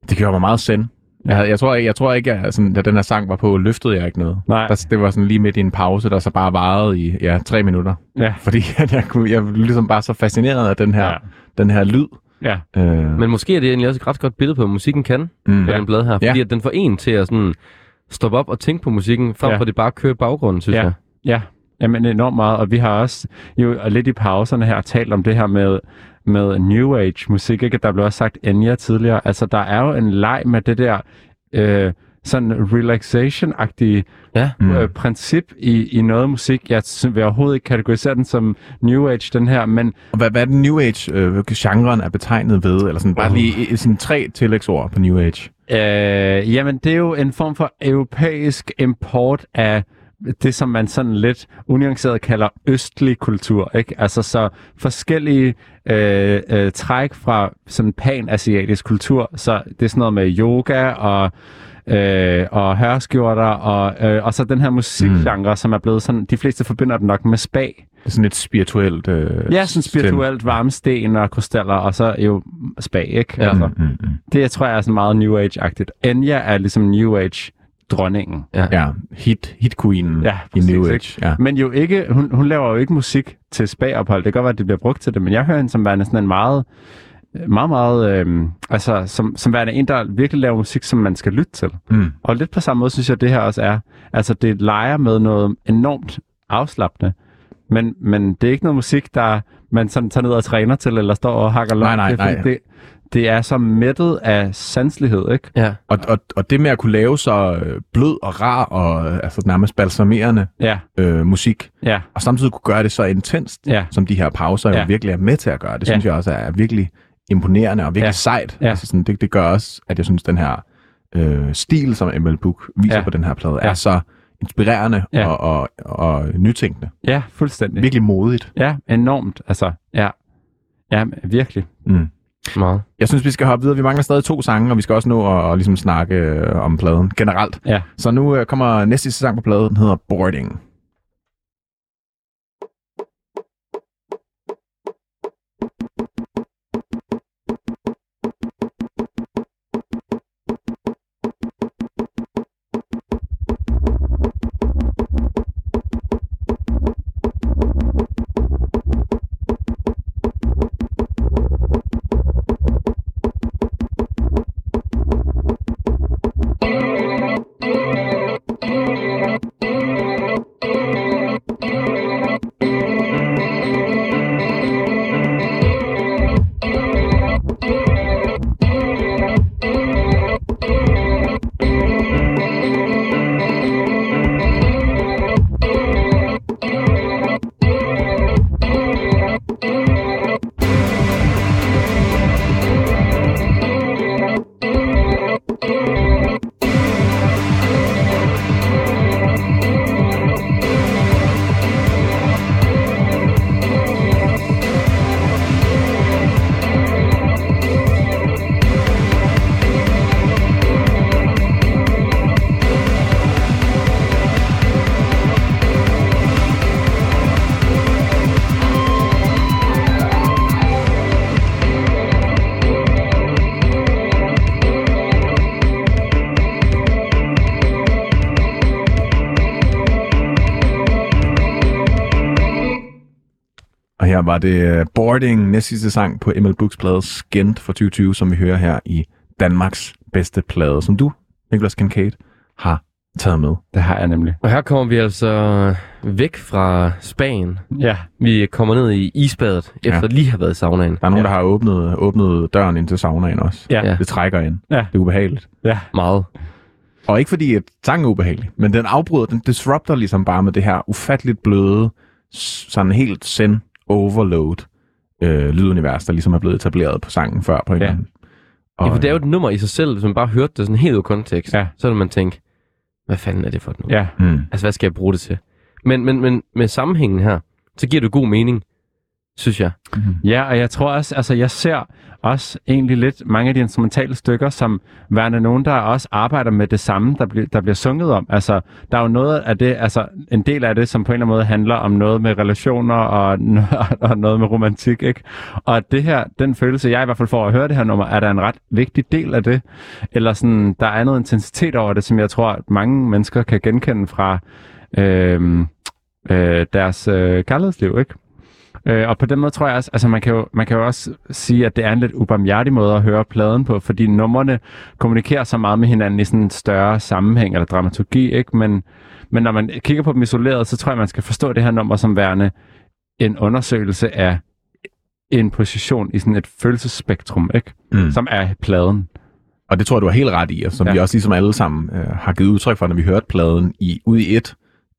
Det gjorde mig meget send. Jeg, havde- jeg, tror, jeg, jeg tror ikke, jeg, sådan, da den her sang var på, løftede jeg ikke noget.
Nej.
Der, det var sådan lige midt i en pause, der så bare varede i ja, tre minutter.
Ja.
Fordi at jeg, kunne, jeg blev ligesom bare så fascineret af den her,
Ja.
ja. den her lyd.
Ja.
Øh,
Men måske er det egentlig også et ret godt billede på, hvad musikken kan
mm,
på
Ja.
den plade her. Fordi
Ja.
at den får en til at sådan stoppe op og tænke på musikken, frem
Ja.
for at det bare kører i baggrunden, synes
Ja.
jeg.
Ja, jamen enormt meget. Og vi har også jo lidt i pauserne her talt om det her med, med New Age musik. Ikke? Der blev også sagt Enya tidligere. Altså, der er jo en leg med det der øh, sådan relaxation-agtige
Ja.
Mm.
øh, princip i, i noget musik. Jeg vil overhovedet ikke kategorisere den som New Age, den her, men
Og hvad, hvad er den New Age-genren er betegnet ved? Eller sådan, bare
Uh.
lige i- sådan tre tillægsord på New Age.
Øh, jamen, det er jo en form for europæisk import af det, som man sådan lidt unuanceret kalder østlig kultur. Ikke? Altså så forskellige øh, øh, træk fra sådan pan-asiatisk kultur. Så det er sådan noget med yoga og øh, og hørskjorter, og, øh, og så den her musikgenre, mm. som er blevet sådan, de fleste forbinder den nok med spa.
Det er sådan et spirituelt... Øh,
Ja, sådan spirituelt varmesten og krystaller, og så jo spa, ikke? Altså,
Mm, mm, mm.
det jeg tror jeg er sådan meget New Age-agtigt. Enya er ligesom New Age-dronningen.
Ja, hit, hit queenen
Ja,
i New Age. Ja.
Men jo ikke, hun, hun laver jo ikke musik til spa-ophold. Det kan godt være, at det bliver brugt til det, men jeg hører hende som værende sådan en meget, meget, meget, øh, altså som, som værende en, der virkelig laver musik, som man skal lytte til.
Mm.
Og lidt på samme måde synes jeg, det her også er. Altså, det leger med noget enormt afslappende, men, men det er ikke noget musik, der man sådan tager ned og træner til, eller står og hakker
Nej,
løg.
nej,
fordi,
nej.
Det, det er så mættet af sanselighed, ikke?
Ja.
Og, og, og det med at kunne lave så øh, blød og rar og altså nærmest balsamerende
Ja,
øh, musik,
ja,
og samtidig kunne gøre det så intenst,
ja.
som de her pauser
Ja.
jo virkelig er med til at gøre. Det
Ja.
synes jeg også er virkelig imponerende og virkelig
Ja.
sejt.
Ja.
Altså sådan, det, det gør også, at jeg synes, den her øh, stil, som Emil Book viser
Ja.
på den her plade,
Ja.
er så inspirerende
Ja.
og, og, og nytænkende.
Ja, fuldstændig.
Virkelig modigt.
Ja, enormt. Altså, ja. Ja, virkelig.
Mm.
Meget.
Jeg synes, vi skal hoppe videre. Vi mangler stadig to sange, og vi skal også nå at, at ligesom snakke øh, om pladen generelt.
Ja.
Så nu øh, kommer næste sang på pladen, den hedder Boarding. Var det øh, Boarding, næst sidste sang på Emil Books plade Skent fra 2020, som vi hører her i Danmarks bedste plade, som du, Niklas Kincaid, har taget med.
Det har jeg nemlig.
Og her kommer vi altså væk fra Spanien.
Ja.
Vi kommer ned i isbadet, efter
Ja.
lige have været i saunaen.
Der er nogen,
Ja.
der har åbnet, åbnet døren ind til saunaen også.
Ja.
Ja.
Det trækker ind.
Ja.
Det er ubehageligt.
Ja.
Meget.
Og ikke fordi, at sangen er ubehagelig, men den afbryder, den disrupter ligesom bare med det her ufatteligt bløde, sådan helt send overload øh, lydunivers, der ligesom er blevet etableret på sangen før på en
Ja.
eller anden.
Ja, for det er jo et nummer i sig selv, hvis man bare hørte det sådan helt ud af kontekst,
Ja.
så ville man tænke, hvad fanden er det for et nummer?
Ja.
Mm.
Altså, hvad skal jeg bruge det til? Men, men, men med sammenhængen her, så giver det god mening, synes jeg.
Ja, og jeg tror også, altså jeg ser også egentlig lidt mange af de instrumentale stykker, som værende nogen, der også arbejder med det samme, der, bliver der bliver sunget om. Altså, der er jo noget af det, altså en del af det, som på en eller anden måde handler om noget med relationer og, og noget med romantik, ikke? Og det her, den følelse, jeg i hvert fald får at høre det her nummer, er der en ret vigtig del af det. Eller sådan, der er noget intensitet over det, som jeg tror, at mange mennesker kan genkende fra øh, øh, deres øh, kærlighedsliv, ikke? Øh, og på den måde tror jeg også, altså man kan, jo, man kan jo også sige, at det er en lidt ubarmhjertig måde at høre pladen på, fordi numrene kommunikerer så meget med hinanden i sådan en større sammenhæng eller dramaturgi, ikke? Men, men når man kigger på dem isoleret, så tror jeg, man skal forstå det her nummer som værende en undersøgelse af en position i sådan et følelsesspektrum, ikke?
Mm.
Som er pladen.
Og det tror jeg, du har helt ret i, og som ja. Vi også ligesom alle sammen øh, har givet udtryk for, når vi hørte pladen i, ud i et.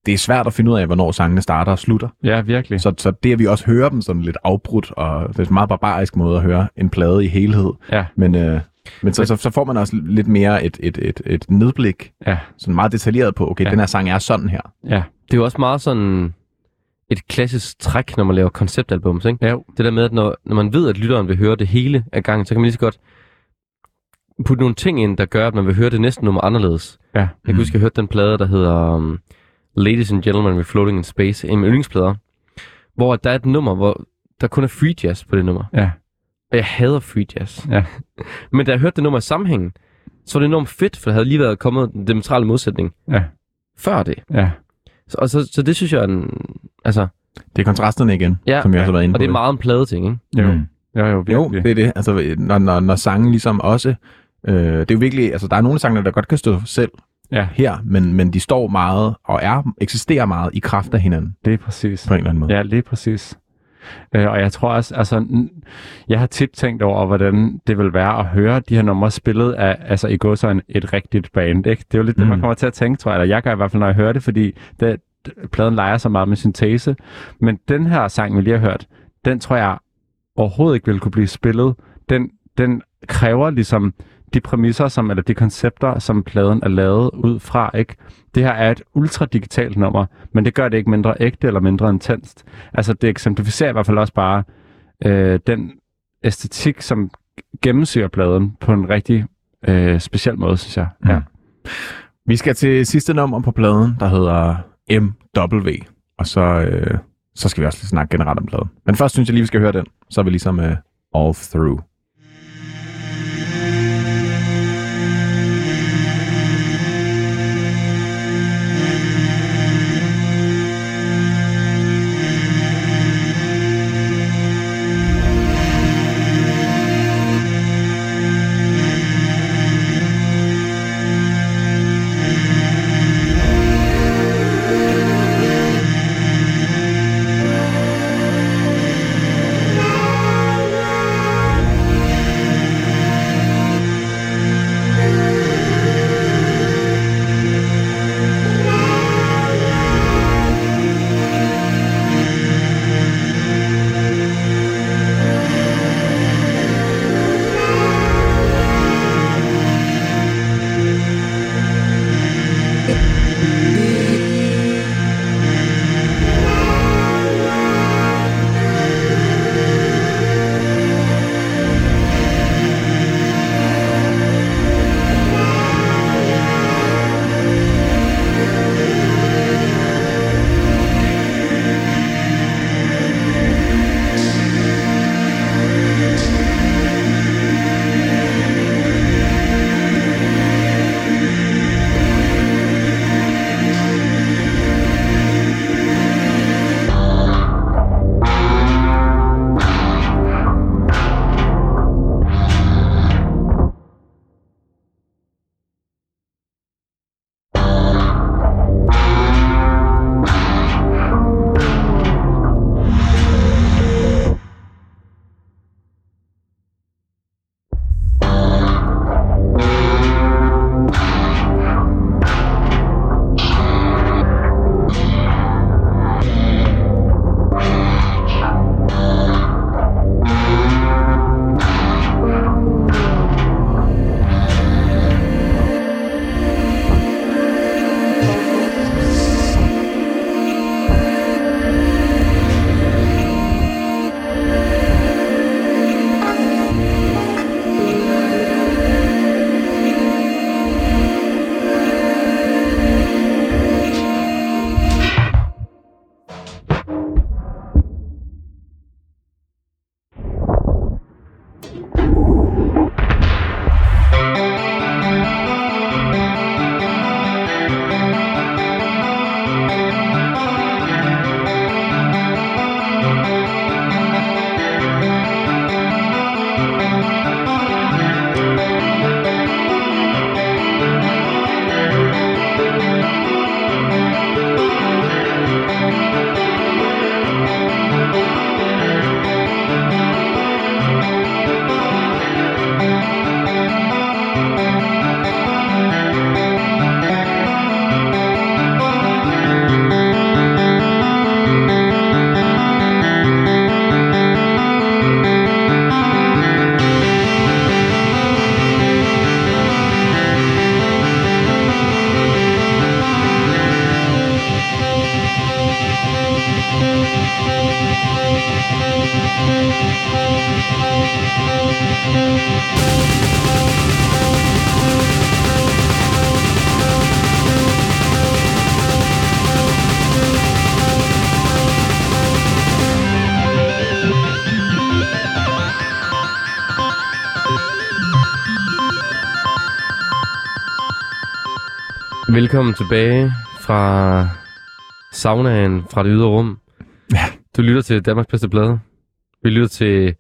Det er svært at finde ud af, hvornår sangene starter og slutter.
Ja, virkelig.
Så, så det, at vi også hører dem sådan lidt afbrudt, og det er en meget barbarisk måde at høre en plade i helhed.
Ja,
Men, øh, men så, så, så får man også lidt mere et, et, et, et nedblik,
ja,
sådan meget detaljeret på, okay, ja. Den her sang er sådan her.
ja.
Det er jo også meget sådan et klassisk træk, når man laver konceptalbums, ikke?
Ja,
Det der med, at når, når man ved, at lytteren vil høre det hele af gangen, så kan man lige så godt putte nogle ting ind, der gør, at man vil høre det næste nummer anderledes.
ja.
Jeg kan huske, jeg hørte den plade, der hedder um, Ladies and Gentlemen with Floating in Space, en yndlingsplader, hvor der er et nummer, hvor der kun er free jazz på det nummer.
Ja,
Og jeg hader free jazz.
Ja.
Men da jeg hørte det nummer i sammenhængen, så var det enormt fedt, for der havde lige været kommet den diametrale modsætning
ja,
før det.
ja.
Så, og så, så det synes jeg er en, altså,
Det er kontrasterne igen,
Ja.
som vi også har været inde
og
på.
det er meget en plade ting, ikke?
Jo,
Mm.
jo, jo,
Jo, det er det. Altså, når, når, når sangen ligesom også... Øh, det er jo virkelig... Altså, der er nogle sange, der godt kan stå selv
Ja,
her, men, men de står meget og er, eksisterer meget i kraft af hinanden
det er præcis.
på en eller anden måde.
Ja, lige præcis. Øh, og jeg tror også, altså, jeg har tit tænkt over, hvordan det vil være at høre de her numre spillet af, altså i går så en, et rigtigt band, ikke? Det er jo lidt mm. det, man
Mm.
kommer til at tænke, tror jeg, eller jeg gør i hvert fald, når jeg hører det, fordi det, pladen leger så meget med syntese. Men den her sang, vi lige har hørt, den tror jeg overhovedet ikke vil kunne blive spillet. Den, den kræver ligesom de præmisser, som, eller de koncepter, som pladen er lavet ud fra, ikke? Det her er et ultradigitalt nummer, men det gør det ikke mindre ægte eller mindre intenst. Altså det eksemplificerer i hvert fald også bare øh, den æstetik, som gennemsyrer pladen på en rigtig øh, speciel måde, synes jeg. Ja.
Vi skal til sidste nummer på pladen, der hedder MW. Og så, øh, så skal vi også lige snakke generelt om pladen. Men først synes jeg lige, vi skal høre den. Så er vi ligesom øh, all through.
Velkommen tilbage fra saunaen fra det ydre rum.
Ja.
Du lytter til Danmarks bedste plade. Vi lytter til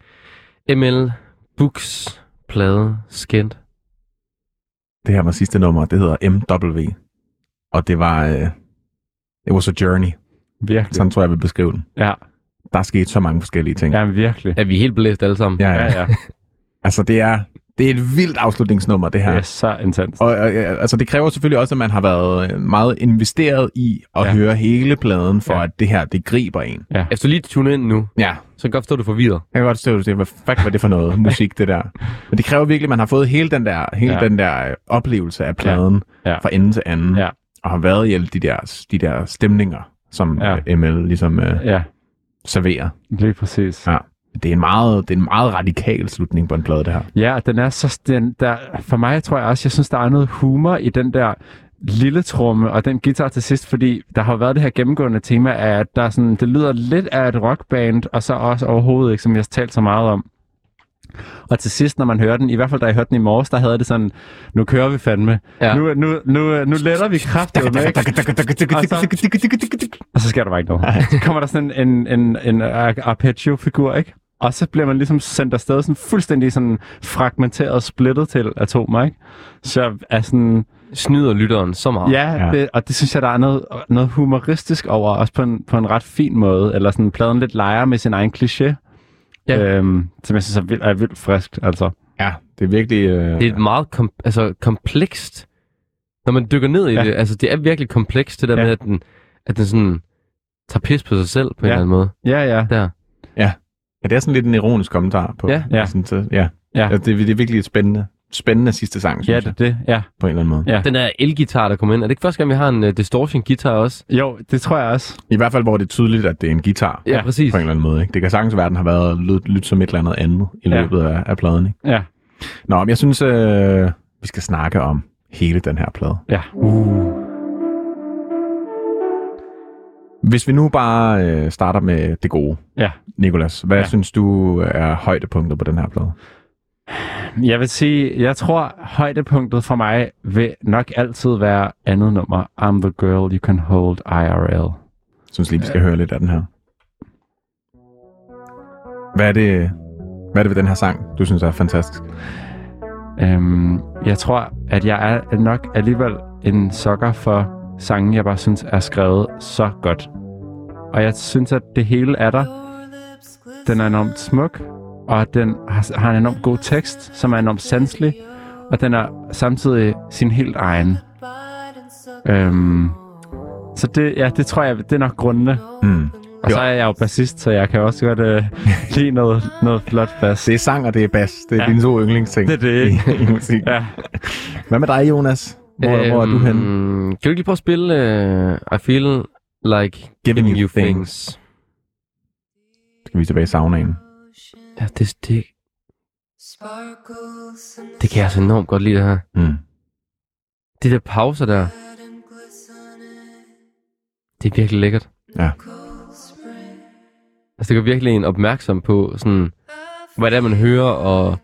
ML Books plade Skent.
Det her var sidste nummer. Det hedder MW. Og det var... Uh, it was a journey.
Virkelig.
Sådan tror jeg, jeg vil beskrive den.
Ja,
Der er sket så mange forskellige ting.
ja virkelig.
Er vi helt blæst alle sammen?
ja,
Ja, ja.
Altså, det er, det er et vildt afslutningsnummer, det her.
Det er så intens.
Og og, øh, altså, det kræver selvfølgelig også, at man har været øh, meget investeret i at
Ja.
ja. høre hele pladen, for
Ja.
ja. at det her, det griber en.
Efter du lige tuner ind nu,
Ja,
så kan jeg godt forstå, at du forvirret.
jeg kan godt stå det. Hvad fuck var det for noget musik, det der? Men det kræver virkelig, at man har fået hele den der, hele
Ja.
ja. den der øh, oplevelse af pladen
Ja.
ja. fra ende til anden.
Ja.
Og har været i alle de der, de der stemninger, som
Ja.
ja. ML ligesom øh,
Ja,
serverer.
lige præcis.
Ja. Det er en meget, det er en meget radikal slutning på en plade, det her.
Ja, den er så... Den, der, for mig tror jeg også, jeg synes, der er noget humor i den der lille tromme og den guitar til sidst, fordi der har været det her gennemgående tema af, at der er sådan, det lyder lidt af et rockband, og så også overhovedet ikke, som jeg har talt så meget om. Og til sidst, når man hører den, i hvert fald da jeg hørte den i morges, der havde det sådan, nu kører vi fandme.
Ja.
Nu, nu, nu, nu letter vi kraftigt med, ikke? Og så sker der bare ikke noget. Så kommer der sådan en, en, en, en ar- arpeggio-figur, ikke? Og så bliver man ligesom sendt afsted sådan fuldstændig sådan fragmenteret, splittet til atomer, ikke? Så er sådan,
Snyder lytteren så meget.
ja,
Ja.
ja. Det, og det synes jeg, der er noget, noget humoristisk over, også på en, på en ret fin måde, eller sådan pladen lidt leger med sin egen kliché,
Ja.
øhm, som jeg synes er vildt, er vildt frisk, altså.
Ja, det er virkelig... Øh,
Det er et meget kom- altså, komplekst, når man dykker ned i
Ja.
det. Altså, det er virkelig komplekst, det der
Ja.
med, at den, at den sådan tager pis på sig selv på en
Ja.
eller anden måde.
Ja, ja.
Der.
Ja, det er sådan lidt en ironisk kommentar på.
Ja.
Ja.
Sådan, så, ja.
Ja.
ja det, det er virkelig et spændende, spændende sidste sang,
Ja,
synes
det
jeg,
er det, ja.
på en eller anden måde.
Ja.
Den der elgitar, der kommer ind. Er det ikke første gang, vi har en uh, distortion-guitar også?
Jo, det tror jeg også.
I hvert fald, hvor det er tydeligt, at det er en guitar.
Ja,
Ja,
præcis.
På en eller anden måde. Ikke? Det kan sagtens være, at den har været lyt, lyt som et eller andet andet i
Ja.
løbet af, af pladen. Ikke?
Ja.
Nå, men jeg synes, øh, vi skal snakke om hele den her plade.
Ja. Uh.
Hvis vi nu bare øh, starter med det gode.
Ja.
Nikolas, hvad ja. Synes du er højdepunktet på den her plade?
Jeg vil sige, jeg tror, højdepunktet for mig vil nok altid være andet nummer. I'm the girl you can hold IRL.
Jeg synes lige, vi skal høre lidt af den her. Hvad er det, hvad er det ved den her sang, du synes er fantastisk?
Øhm, jeg tror, at jeg er nok alligevel en sokker for sangen, jeg bare synes er skrevet så godt. Og jeg synes, at det hele er der. Den er enormt smuk, og den har, har en enormt god tekst, som er enormt sanselig, og den er samtidig sin helt egen. Øhm, så det, ja, det tror jeg, det er nok grundene.
Mm.
Og så er jeg jo bassist, så jeg kan også godt øh, lide noget, noget flot bass.
Det er sang, og det er bass. Det er ja.
Ja.
dine to yndlingsting
Det er det, ikke?
i, i musik.
Ja.
Hvad med dig, Jonas? Hvor, øhm, hvor er du henne?
Kan du ikke lige prøve at spille uh, I Feel Like Giving, You Things?
Skal vi tilbage i saunaen?
Ja, det, det, det kan jeg altså enormt godt lide, det her.
Mm.
De der pauser der, det er virkelig lækkert.
Ja.
Altså, det gør virkelig en opmærksom på, sådan, hvad det er, man hører, og,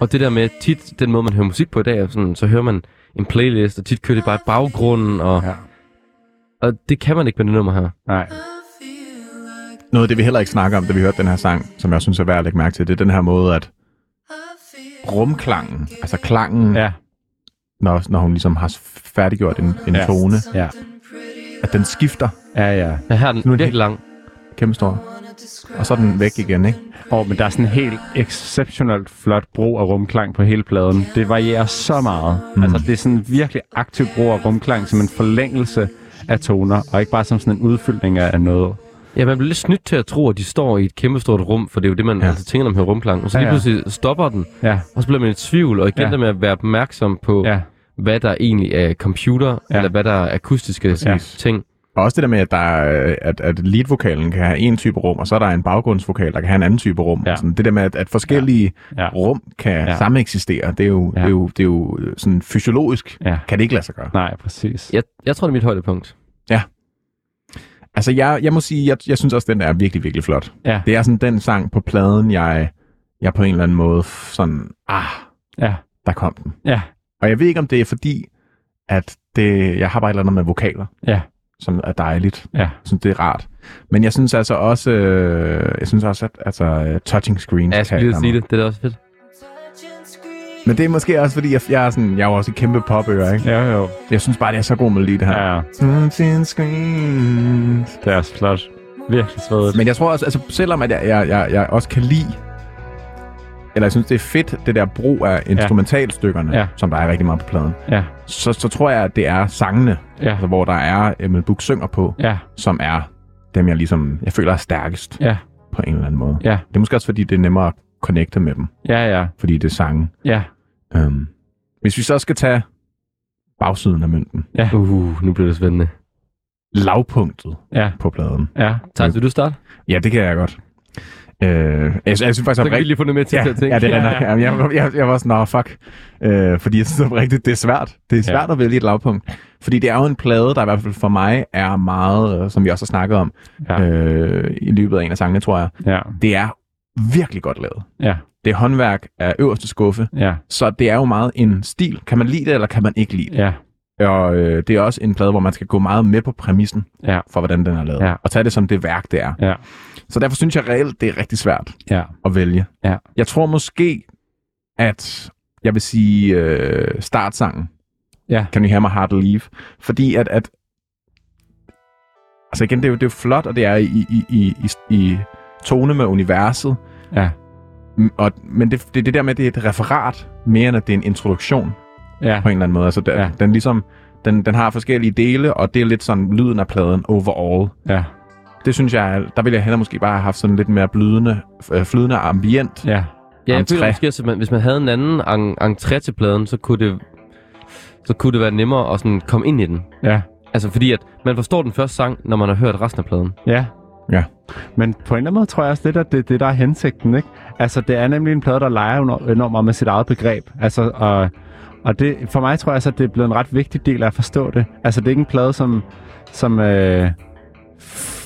og det der med, tit den måde, man hører musik på i dag, sådan, så hører man en playlist, og tit kører det bare i baggrunden, og,
Ja.
og det kan man ikke med det nummer her.
Nej.
Noget af det, vi heller ikke snakker om, da vi hørte den her sang, som jeg synes er værd at lægge mærke til, det er den her måde, at rumklangen, altså klangen, ja. Når, når hun ligesom har færdiggjort en, en ja. Tone,
Ja.
at den skifter
Ja, ja.
Ja, her er den
Nu er det-
virkelig lang.
kæmpe stor. Og så er den væk igen, ikke?
Og men der er sådan en helt exceptionelt flot brug af rumklang på hele pladen. Det varierer så meget.
Mm.
Altså, det er sådan en virkelig aktiv brug af rumklang som en forlængelse af toner, og ikke bare som sådan en udfyldning af noget.
Ja, man bliver lidt snydt til at tro, at de står i et kæmpestort rum, for det er jo det, man
Ja.
ja. altså tænker, når man hører rumklang. Og så
Ja,
lige
ja.
pludselig stopper den,
Ja,
og så bliver man i tvivl, og igen
Ja.
ja. der med at være opmærksom på, ja.
ja,
hvad der egentlig er computer,
Ja.
ja. eller hvad der er akustiske
Præcis.
ting.
Og også det der med, at, der er, at, at leadvokalen kan have en type rum, og så er der en baggrundsvokal, der kan have en anden type rum.
Ja.
Sådan, det der med, at, at forskellige
ja,
rum kan ja.
Ja.
samme eksistere, det er, jo, ja.
Ja.
det, er jo, det er jo sådan fysiologisk,
ja.
kan det ikke lade sig gøre.
Nej, præcis.
Jeg, jeg tror, det er mit højdepunkt.
Altså, jeg, jeg må sige, jeg, jeg synes også, den er virkelig, virkelig flot.
Ja,
Det er sådan den sang på pladen, jeg, jeg på en eller anden måde sådan, ah,
ja,
der kom den.
ja,
Og jeg ved ikke, om det er fordi, at det, jeg har bare et eller andet med vokaler,
ja,
som er dejligt.
ja.
Jeg synes, det er rart. Men jeg synes altså også, øh, jeg synes også, at altså, øh, touching screens
Ja, jeg skulle lige sige det. Det er også fedt.
Men det er måske også, fordi jeg, jeg, er, sådan, jeg er også et kæmpe popører, ikke?
Ja, jo.
Jeg synes bare, det er så god melodi, det her.
Ja, ja.
Touching screens.
Det er også flot. Virkelig svedigt.
Men jeg tror også, altså selvom at jeg, jeg, jeg, jeg også kan lide, eller jeg synes, det er fedt, det der brug af instrumentalstykkerne,
Ja.
som der er rigtig meget på pladen,
Ja,
så, så tror jeg, at det er sangene,
ja,
altså, hvor der er Emil Buch synger på,
ja,
som er dem, jeg ligesom, jeg føler er stærkest
ja,
på en eller anden måde.
ja,
Det er måske også, fordi det er nemmere at connecte med dem,
ja, ja,
fordi det er sange.
ja,
Um, hvis vi så skal tage bagsiden af mønten,
ja,
Uh, nu bliver det spændende.
lavpunktet
ja,
på pladen.
ja.
Thijs, vil du starte?
Ja, det kan jeg godt. Øh, jeg, jeg synes faktisk,
Så
at
kan vi lige få noget med til
ja,
at tænke.
ja, det render.
ja.
Ja, jeg, jeg, jeg, var sådan, nå, fuck. Øh, fordi jeg synes rigtigt, det er svært. Det er svært
Ja.
at vælge et lavpunkt. Fordi det er jo en plade, der i hvert fald for mig er meget, øh, som vi også har snakket om
Ja.
øh, i løbet af en af sangene, tror jeg.
Ja,
Det er virkelig godt lavet.
ja,
Det er håndværk af øverste skuffe.
ja,
Så det er jo meget en stil. Kan man lide det, eller kan man ikke lide det?
ja,
Og øh, det er også en plade, hvor man skal gå meget med på præmissen
ja,
for, hvordan den er lavet.
Ja.
Og tage det som det værk, det er.
ja,
Så derfor synes jeg reelt, det er rigtig svært
ja,
at vælge.
Ja.
Jeg tror måske, at jeg vil sige øh, startsangen.
Ja.
Can You Hear My Heart Leave? Fordi at, at altså igen, det er jo, det er jo flot, og det er i, i, i, i, i tone med universet.
ja,
Og, men det, det, det der med, at det er et referat, mere end at det er en introduktion
ja,
på en eller anden måde. Altså, der,
Ja.
den, ligesom, den, den har forskellige dele, og det er lidt sådan lyden af pladen overall.
ja,
Det synes jeg, er- der ville jeg hellere måske bare have haft sådan lidt mere blydende, øh, flydende ambient.
ja,
Ja, jeg føler måske, også, at man, hvis man havde en anden en, entré til pladen, så kunne det så kunne det være nemmere at sådan komme ind i den.
ja,
Altså fordi, at man forstår den første sang, når man har hørt resten af pladen.
ja.
Ja.
Men på en eller anden måde tror jeg også, det er det, der er hensigten, ikke? Altså, det er nemlig en plade, der leger enormt enormt meget med sit eget begreb. Altså, og, og det, for mig tror jeg også, at det er blevet en ret vigtig del af at forstå det. Altså, det er ikke en plade, som, som, øh,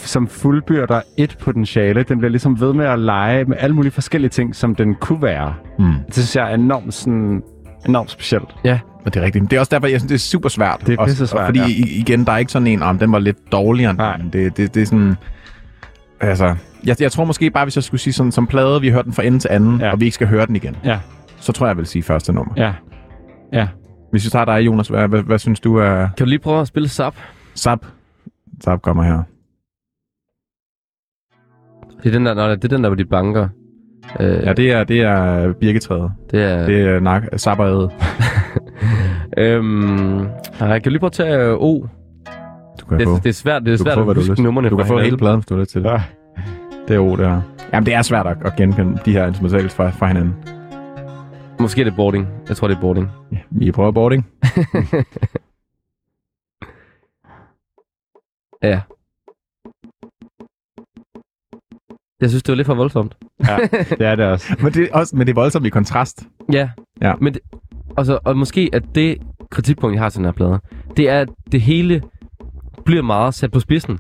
som fuldbyrder et potentiale. Den bliver ligesom ved med at lege med alle mulige forskellige ting, som den kunne være.
Mm.
Det synes jeg er enormt, sådan, enormt specielt.
Ja,
Og det er rigtigt. Det er også derfor, jeg synes, det er super svært.
Det er
Også- og Fordi
ja.
igen, der er ikke sådan en, om den var lidt dårligere end
Nej.
den. Det, det, det er sådan... Altså, jeg, jeg tror måske bare, hvis jeg skulle sige sådan, som plade, vi har hørt den fra ende til anden,
ja.
og vi ikke skal høre den igen,
Ja,
så tror jeg, jeg vil sige første nummer.
ja, ja.
Hvis vi tager dig, Jonas, hvad, hvad, hvad synes du er...
kan du lige prøve at spille Zap?
Zap. Zap kommer her.
Det er den der, nej, det er den der, hvor de banker. Øh,
Ja, det er, det er birketræet.
det er...
Det er nak, Zapparet.
Øhm, nej, kan du lige prøve at tage øh, O?
Du kan
Det,
få,
er- det er svært, det er
du
svært
få,
at huske numrene
Du kan få
hinanden.
hele pladen, hvis du har lyst til det.
Ja.
Det er O, det her. Jamen, det er svært at, at genkende de her instrumentals fra, fra hinanden.
Måske er det boarding. Jeg tror, det er boarding.
Ja, vi prøver boarding.
Ja. Jeg synes, det var lidt for voldsomt.
ja, det er det også.
Men det er, også, men det er voldsomt i kontrast.
Ja.
Ja.
Men det, altså, og måske at det kritikpunkt, jeg har til den her plade, det er, at det hele bliver meget sat på spidsen.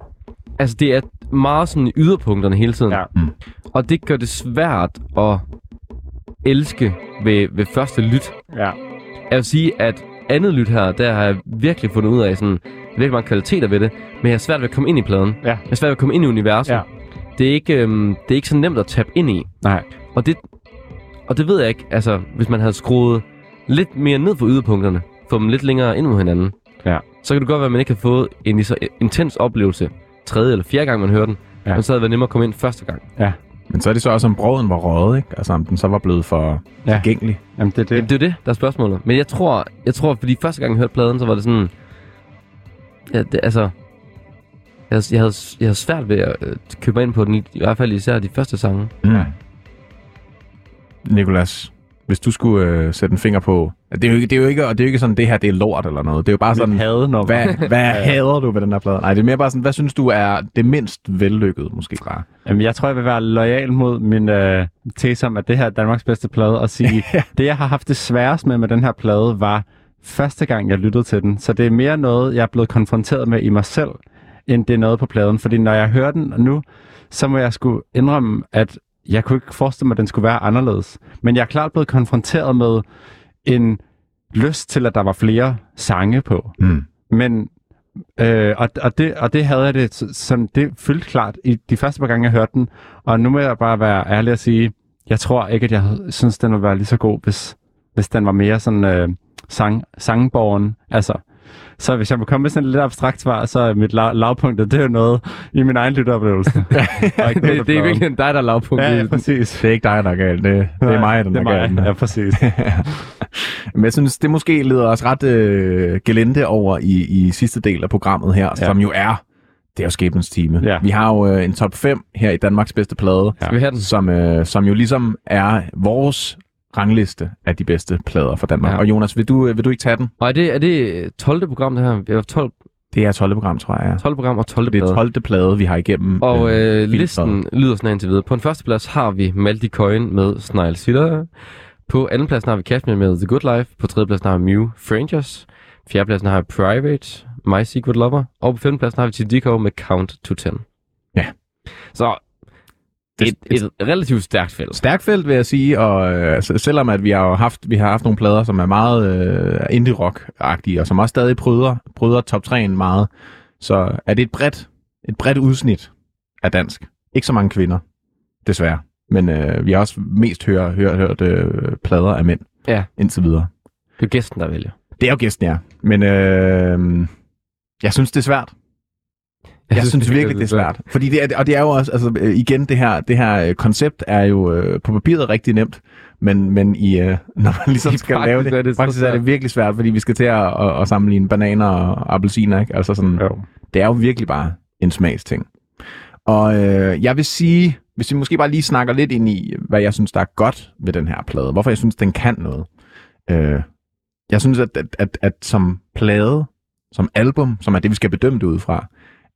Altså, det er meget sådan yderpunkterne hele tiden.
Ja.
Mm.
Og det gør det svært at elske ved, ved første lyt.
Ja,
Jeg vil sige, at andet lyt her, der har jeg virkelig fundet ud af sådan, virkelig mange kvaliteter ved det, men jeg har svært ved at komme ind i pladen.
Ja.
Jeg har svært ved at komme ind i universet.
Ja.
Det, er ikke, øhm, det er ikke så nemt at tabe ind i.
nej.
Og det, og det ved jeg ikke, altså, hvis man havde skruet lidt mere ned for yderpunkterne, få dem lidt længere ind mod hinanden,
Ja.
så kan det godt være, at man ikke har fået en lige så intens oplevelse tredje eller fjerde gang, man hører den,
Ja.
ja. men så havde det været nemmere at komme ind første gang.
Men så er det så også, om brøden var røget, ikke? Altså, om den så var blevet for
Ja.
ja. tilgængelig.
Jamen, det er
Jamen,
det.
det er det, der er spørgsmålet. Men jeg tror, jeg tror fordi første gang, jeg hørte pladen, så var det sådan... Ja, det, altså... Jeg, havde- jeg, havde, jeg havde svært ved at øh, købe mig ind på den, i, i hvert fald især de første sange.
Mm. Nikolas, hvis du skulle øh, sætte en finger på... Det er, jo ikke, det, er jo ikke, og det er jo ikke sådan, det her det er lort eller noget. Det er jo bare sådan,
hadenummer.
hvad, hvad hader du ved den her plade? Nej, det er mere bare sådan, hvad synes du er det mindst vellykkede, måske bare?
Jamen, jeg tror, jeg vil være lojal mod min øh, tese om, at det her er Danmarks bedste plade, og sige, det jeg har haft det sværest med med den her plade, var første gang, jeg lyttede til den. Så det er mere noget, jeg er blevet konfronteret med i mig selv, end det er noget på pladen. Fordi når jeg hører den nu, så må jeg skulle indrømme, at jeg kunne ikke forestille mig, at den skulle være anderledes. Men jeg er klart blevet konfronteret med en lyst til, at der var flere sange på.
Mm.
Men øh, og, og, det, og det havde jeg det s- sådan, det fyldte klart i de første par gange, jeg hørte den. Og nu må jeg bare være ærlig og sige, jeg tror ikke, at jeg synes, den ville være lige så god, hvis, hvis den var mere sådan øh, sang, sangborgen. Altså, så hvis jeg må komme med sådan et lidt abstrakt svar, så er mit lav, lavpunkt, det er jo noget i min egen lytteoplevelse. Noget,
Det, det er virkelig dig, der er lavpunkt.
Ja, ja, præcis.
Det er ikke dig, der er galt. Det, det er mig, der
det er
er galt.
Ja, præcis.
Men jeg synes, det måske leder os ret øh, gelente over i, i sidste del af programmet her, ja. som jo er, det er jo skæbnens time.
Ja.
Vi har jo øh, en top 5 her i Danmarks bedste plade,
den?
som, øh, som jo ligesom er vores rangliste af de bedste plader fra Danmark. Ja. Og Jonas, vil du, øh, vil du ikke tage den?
Og er det, er det 12. program, det her? Vi har 12.
Det er 12. program, tror jeg.
12 program og 12.
Det er
plade.
12. plade, vi har igennem.
Og øh,
filteret.
listen lyder sådan her indtil videre. På en første plads har vi Maldi Coin med Snile Sitter. På anden plads har vi Cashmere med The Good Life. På tredje plads har vi Mew Frangers. Fjerde pladsen har vi Private, My Secret Lover. Og på femte pladsen har vi Tidiko med Count to 10.
Ja.
Så
Det-
et, et relativt stærkt felt.
Stærkt felt, vil jeg sige, og øh, selvom at vi har jo haft, vi har haft nogle plader, som er meget øh, indie-rock-agtige, og som også stadig bryder, bryder top 3'en meget, så er det et bredt, et bredt udsnit af dansk. Ikke så mange kvinder, desværre. Men øh, vi har også mest hørt, hørt, hørt øh, plader af mænd
Ja.
indtil videre.
Det er gæsten, der vælger.
Det er jo gæsten, ja. Men øh, jeg synes, det er svært. Jeg, jeg synes virkelig, det er svært. Fordi det er, og det er jo også, altså øh, igen, det her, det her øh, koncept er jo øh, på papiret rigtig nemt, men, men i, øh, når man ligesom
I
skal
praksis
lave det,
er det
faktisk er det virkelig svært, fordi vi skal til at, at, at sammenligne bananer og appelsiner, ikke? Altså sådan,
Jo.
det er jo virkelig bare en smagsting. Og øh, jeg vil sige, hvis vi måske bare lige snakker lidt ind i, hvad jeg synes, der er godt ved den her plade, hvorfor jeg synes, den kan noget. Øh, jeg synes, at, at, at, at som plade, som album, som er det, vi skal bedømme det ud fra,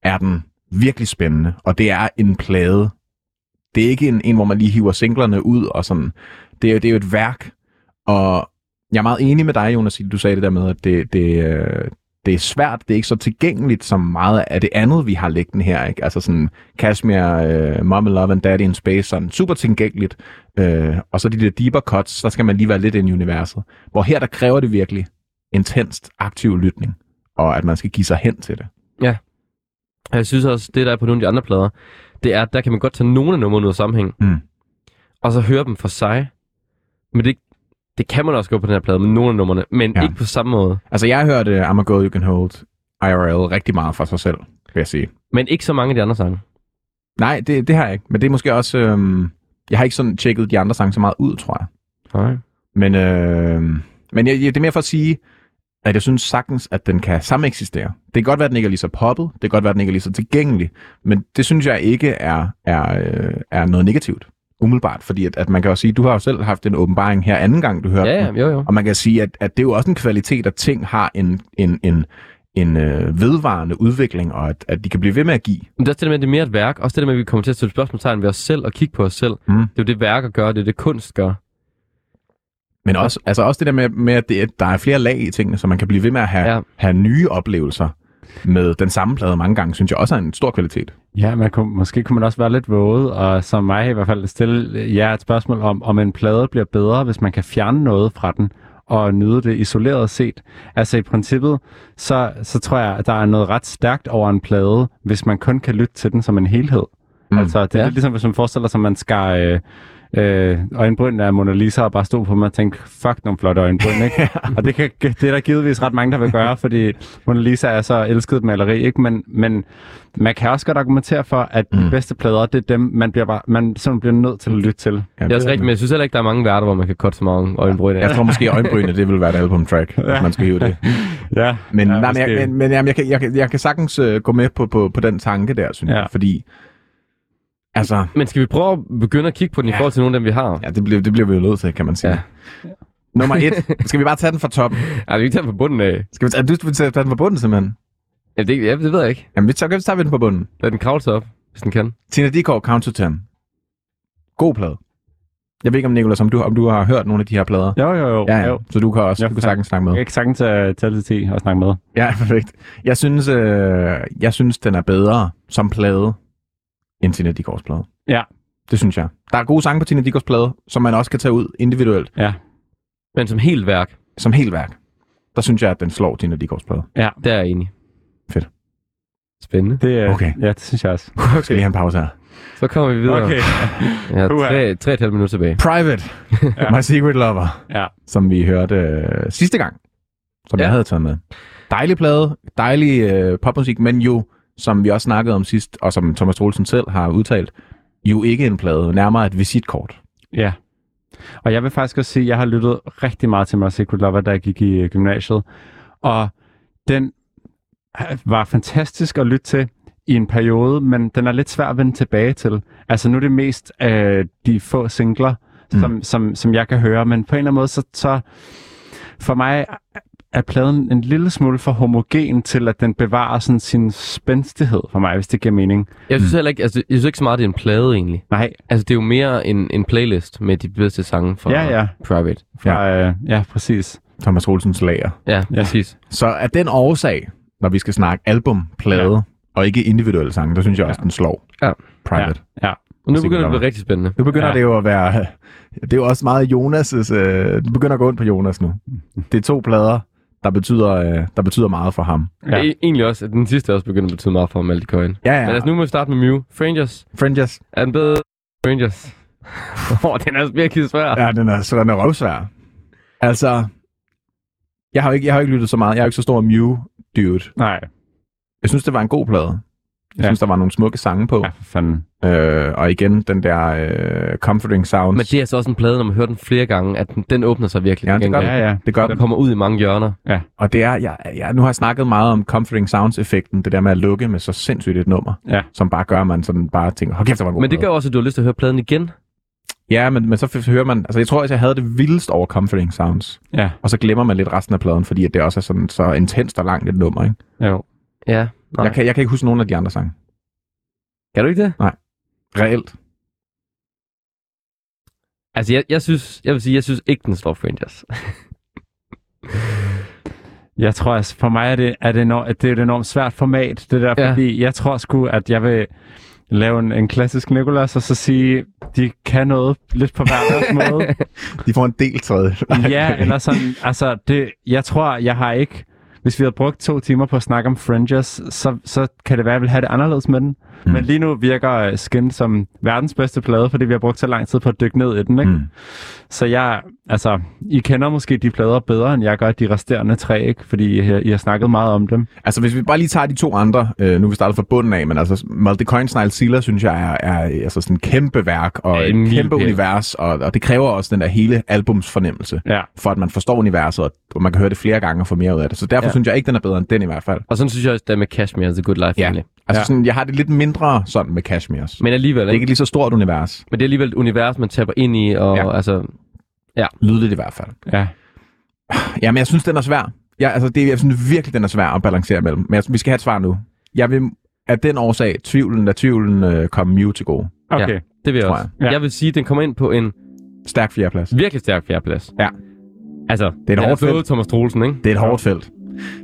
er den virkelig spændende. Og det er en plade. Det er ikke en, en hvor man lige hiver singlerne ud og sådan. Det er, det er jo et værk. Og jeg er meget enig med dig, Jonas, du sagde det der med, at det, det, øh, det er svært, det er ikke så tilgængeligt som meget af det andet, vi har liggende her. Ikke? Altså sådan Kashmir, uh, Mom and Love and Daddy in Space, sådan super tilgængeligt. Uh, og så de der deeper cuts, der skal man lige være lidt ind i universet. Hvor her, der kræver det virkelig intenst aktiv lytning, og at man skal give sig hen til det.
Ja, jeg synes også, det der er på nogle af de andre plader, det er, at der kan man godt tage nogle af numrene ud af sammenhæng,
Mm.
og så høre dem for sig. Men det, det kan man også gå på den her plade med nogle af numrene, men
Ja.
ikke på samme måde.
Altså, jeg har hørt uh, I'm a Girl You Can Hold IRL rigtig meget for sig selv, vil jeg sige.
Men ikke så mange af de andre sange.
Nej, det, det har jeg ikke. Men det er måske også... Øhm, jeg har ikke sådan tjekket de andre sange så meget ud, tror jeg.
Nej.
Men, øh, men jeg, jeg, det er mere for at sige, at jeg synes sagtens, at den kan sameksistere. Det kan godt være, at den ikke er lige så poppet. Det kan godt være, at den ikke er lige så tilgængelig. Men det synes jeg ikke er, er, øh, er noget negativt. Umiddelbart. Fordi at, at man kan jo sige, du har jo selv haft en åbenbaring her anden gang, du hørte
Ja,
den.
ja, jo, jo.
Og man kan sige, at, at det er jo også en kvalitet, at ting har en, en, en, en øh, vedvarende udvikling, og at, at de kan blive ved med at give.
Men det er også det med, at det er mere et værk. Også det der med, at vi kommer til at stille spørgsmålstegn ved os selv og kigge på os selv.
Mm.
Det er jo det, værker gør. Det er det, kunst gør.
Men også, altså også det der med, med at, det, at der er flere lag i tingene, så man kan blive ved med at have, ja.
Ja.
have nye oplevelser med den samme plade mange gange, synes jeg også er en stor kvalitet.
Ja, man kunne, måske kunne man også være lidt våget, og som mig i hvert fald stille jer et spørgsmål om, om en plade bliver bedre, hvis man kan fjerne noget fra den og nyde det isoleret set. Altså i princippet, så, så tror jeg, at der er noget ret stærkt over en plade, hvis man kun kan lytte til den som en helhed.
Mm.
Altså det er
Ja.
lidt ligesom, hvis man forestiller sig, at man skar øh, øh, øjenbrynene af Mona Lisa og bare stod på mig og tænkte, fuck nogle flotte øjenbryn, ikke? og det, kan, det er der givetvis ret mange, der vil gøre, fordi Mona Lisa er så elsket et maleri, ikke? Men, men man kan også godt argumentere for, at mm. De bedste plader, det er dem, man bliver, bare, man simpelthen bliver nødt til at lytte til.
Ja,
Det er også rigtigt, men jeg synes heller ikke, der er mange værter, hvor man kan cutte så mange øjenbryn af.
Jeg tror måske, øjenbrynene, det vil være et albumtrack, ja. hvis man skal hive det.
Ja,
Men,
ja,
nej, men, jeg, men, men jamen, jeg, kan, jeg, kan, jeg kan sagtens uh, gå med på, på, på den tanke der, synes. Ja. jeg. Fordi, altså,
Men skal vi prøve at begynde at kigge på den i
Ja.
forhold til nogle af dem, vi har?
ja, det, bliver, det bliver vi jo nødt til, kan man sige.
Ja.
Nummer et. Skal vi bare tage den fra toppen?
Ej, vi kan tage den på bunden af.
Skal vi tage, du vil tage den fra bunden, simpelthen?
Ja, det, ja, det ved jeg ikke.
Jamen, vi tager, så tager vi den fra bunden.
Lad den kravle sig op, hvis den kan.
Tina Dickow, Count to Ten. God plade. Jeg ved ikke, om Nicolas, om du, om du har hørt nogle af de her plader.
Jo, jo, jo.
Ja, ja.
jo.
Så du kan også
Ja,
du kan sagtens snakke med.
Jeg kan sagtens uh, tælle til 10 og snakke med.
Ja, perfekt. Jeg synes, øh, jeg synes, den er bedre som plade end Tina Dickows plade.
Ja.
Det synes jeg. Der er gode sange på Tina Dickows plade, som man også kan tage ud individuelt,
Ja,
Men som helt værk,
som helt værk. Der synes jeg, at den slår Tina Dickows plade.
ja.
der er jeg enig.
Fedt.
Spændende.
Det, uh,
Okay.
ja, det synes jeg også.
Okay. Skal lige have en pause her.
Så kommer vi videre.
Okay.
Ja, tre, tre og et halvt minutter tilbage.
Private.
Ja.
My Secret Lover.
Ja.
Som vi hørte øh, sidste gang. Som. Ja. jeg havde taget med. Dejlig plade. Dejlig øh, popmusik, men jo, som vi også snakkede om sidst, og som Thomas Troelsen selv har udtalt, jo ikke en plade. Nærmere et visitkort.
Ja. Og jeg vil faktisk også sige, at jeg har lyttet rigtig meget til My Secret Lover, da jeg gik i øh, gymnasiet. Og den øh, var fantastisk at lytte til i en periode, men den er lidt svær at vende tilbage til. Altså nu er det mest øh, de få singler,
Mm.
som, som, som jeg kan høre, men på en eller anden måde, så, så for mig er pladen en lille smule for homogen til, at den bevarer sådan sin spændstighed for mig, hvis det giver mening.
Jeg synes heller ikke, altså, jeg synes ikke så meget, det er en plade egentlig.
Nej,
Altså, det er jo mere en, en playlist med de bedste sange fra
Ja, ja.
Private.
fra, ja. Øh, ja, præcis.
Thomas Olsens lager.
Ja,
Ja.
præcis.
Så af den årsag, når vi skal snakke album, plade, ja. og ikke individuelle sange, der synes jeg også,
Ja.
den slår
Ja.
Private.
Ja, ja.
Og nu begynder det at blive rigtig spændende.
Nu begynder ja. Det jo at være... Det er jo også meget Jonas' øh, det begynder at gå ind på Jonas nu. Det er to plader, der betyder, øh, der betyder meget for ham.
Ja.
Ja.
E- egentlig også, at den sidste også begynder at betyde meget for Malte Coyne.
Ja,
Ja. Men altså, nu må vi starte med Mew. Frangers.
Frangers.
Er den bedre? Frangers. Åh, den er virkelig svær.
Ja, den er, så den er røvsvær. Altså, jeg har, ikke, jeg har ikke lyttet så meget. Jeg er ikke så stor Mew-dude.
Nej,
Jeg synes, det var en god plade. Jeg
Ja.
synes, der var nogle smukke sange på.
ja, for fanden.
Øh, og igen, den der øh, Comforting Sounds.
Men det er altså også en plade, når man hører den flere gange, at den, den åbner sig virkelig.
Ja, det gør.
Ja, ja.
det gør
Den
den.
kommer ud i mange hjørner.
Og det er, jeg, jeg, nu har jeg snakket meget om Comforting Sounds-effekten, det der med at lukke med så sindssygt et nummer,
Ja.
som bare gør, at man sådan bare tænker, hold kæft, det var en god
Men det
plade."
gør også, at du har lyst til at høre pladen igen.
Ja, men, men så hører man, altså jeg tror også, jeg havde det vildest over Comforting Sounds,
Ja,
og så glemmer man lidt resten af pladen, fordi at det også er sådan så intenst og langt et nummer, ikke?
jo.
Ja. Nej.
Jeg kan, jeg kan ikke huske nogen af de andre sange.
Kan du ikke det?
Reelt.
Altså, jeg, jeg synes, jeg vil sige, jeg synes ikke, den slår Frangers.
Jeg tror, altså, for mig er det, er det, enormt, det er et enormt svært format, det der,
Ja.
fordi jeg tror sgu, at jeg vil lave en, en klassisk Nicolas, og så sige, de kan noget lidt på hver deres måde.
De får en del tredje.
ja, eller sådan, altså, det, jeg tror, jeg har ikke, hvis vi havde brugt to timer på at snakke om Fringers, så, så kan det være, at jeg ville have det anderledes med den. Mm. Men lige nu virker uh, Skin som verdens bedste plade, fordi vi har brugt så lang tid på at dykke ned i den, ikke?
Mm.
Så jeg, altså, I kender måske de plader bedre, end jeg gør de resterende tre, ikke? Fordi I, har- I har snakket meget om dem.
Altså, hvis vi bare lige tager de to andre, øh, nu er vi startet fra bunden af, men altså, Multicoin Snile Sealer, synes jeg, er, er altså sådan et kæmpe værk, og
Ja,
et
en
kæmpe
milepæl.
univers, og, og det kræver også den der hele albums fornemmelse,
Ja.
for at man forstår universet, og- man kan høre det flere gange og få mere ud af det. Så derfor
Ja.
synes jeg ikke, den er bedre end den i hvert fald.
Og sådan synes jeg også, det er med Cashmere The Good Life
Ja.
egentlig.
Altså,
Ja.
ja. sådan, jeg har det lidt mindre sådan med Cashmere's.
Men alligevel,
det er
ikke?
et lige så stort univers.
Men det er alligevel et univers, man tapper ind i, og
Ja.
altså...
Lydligt i hvert fald.
Ja.
Ja, men jeg synes, den er svær. Ja, altså, det, jeg synes virkelig, den er svær at balancere mellem. Men jeg, vi skal have et svar nu. Jeg vil af den årsag, tvivlen, lad tvivlen øh, komme Mew til gode.
Okay.
Ja. Det vil jeg
Tror
også.
jeg. Ja.
Jeg vil sige, at den kommer ind på en
Stærk fjerdeplads.
virkelig stærk fjerdeplads.
Ja.
Altså,
et
den
hårdt
slået
felt.
Thomas Troelsen, ikke?
Det er et hårdt felt.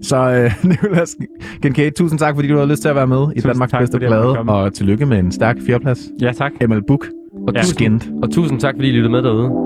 Så øh, Nicolas Kincaid, tusind tak, fordi du havde lyst til at være med i
Tusind
Danmarks
tak,
bedste plade, og tillykke med en stærk fjerdeplads.
Ja, tak.
ML Book,
Og,
Ja.
tusind,
skint.
og tusind tak, fordi I lyttede med derude.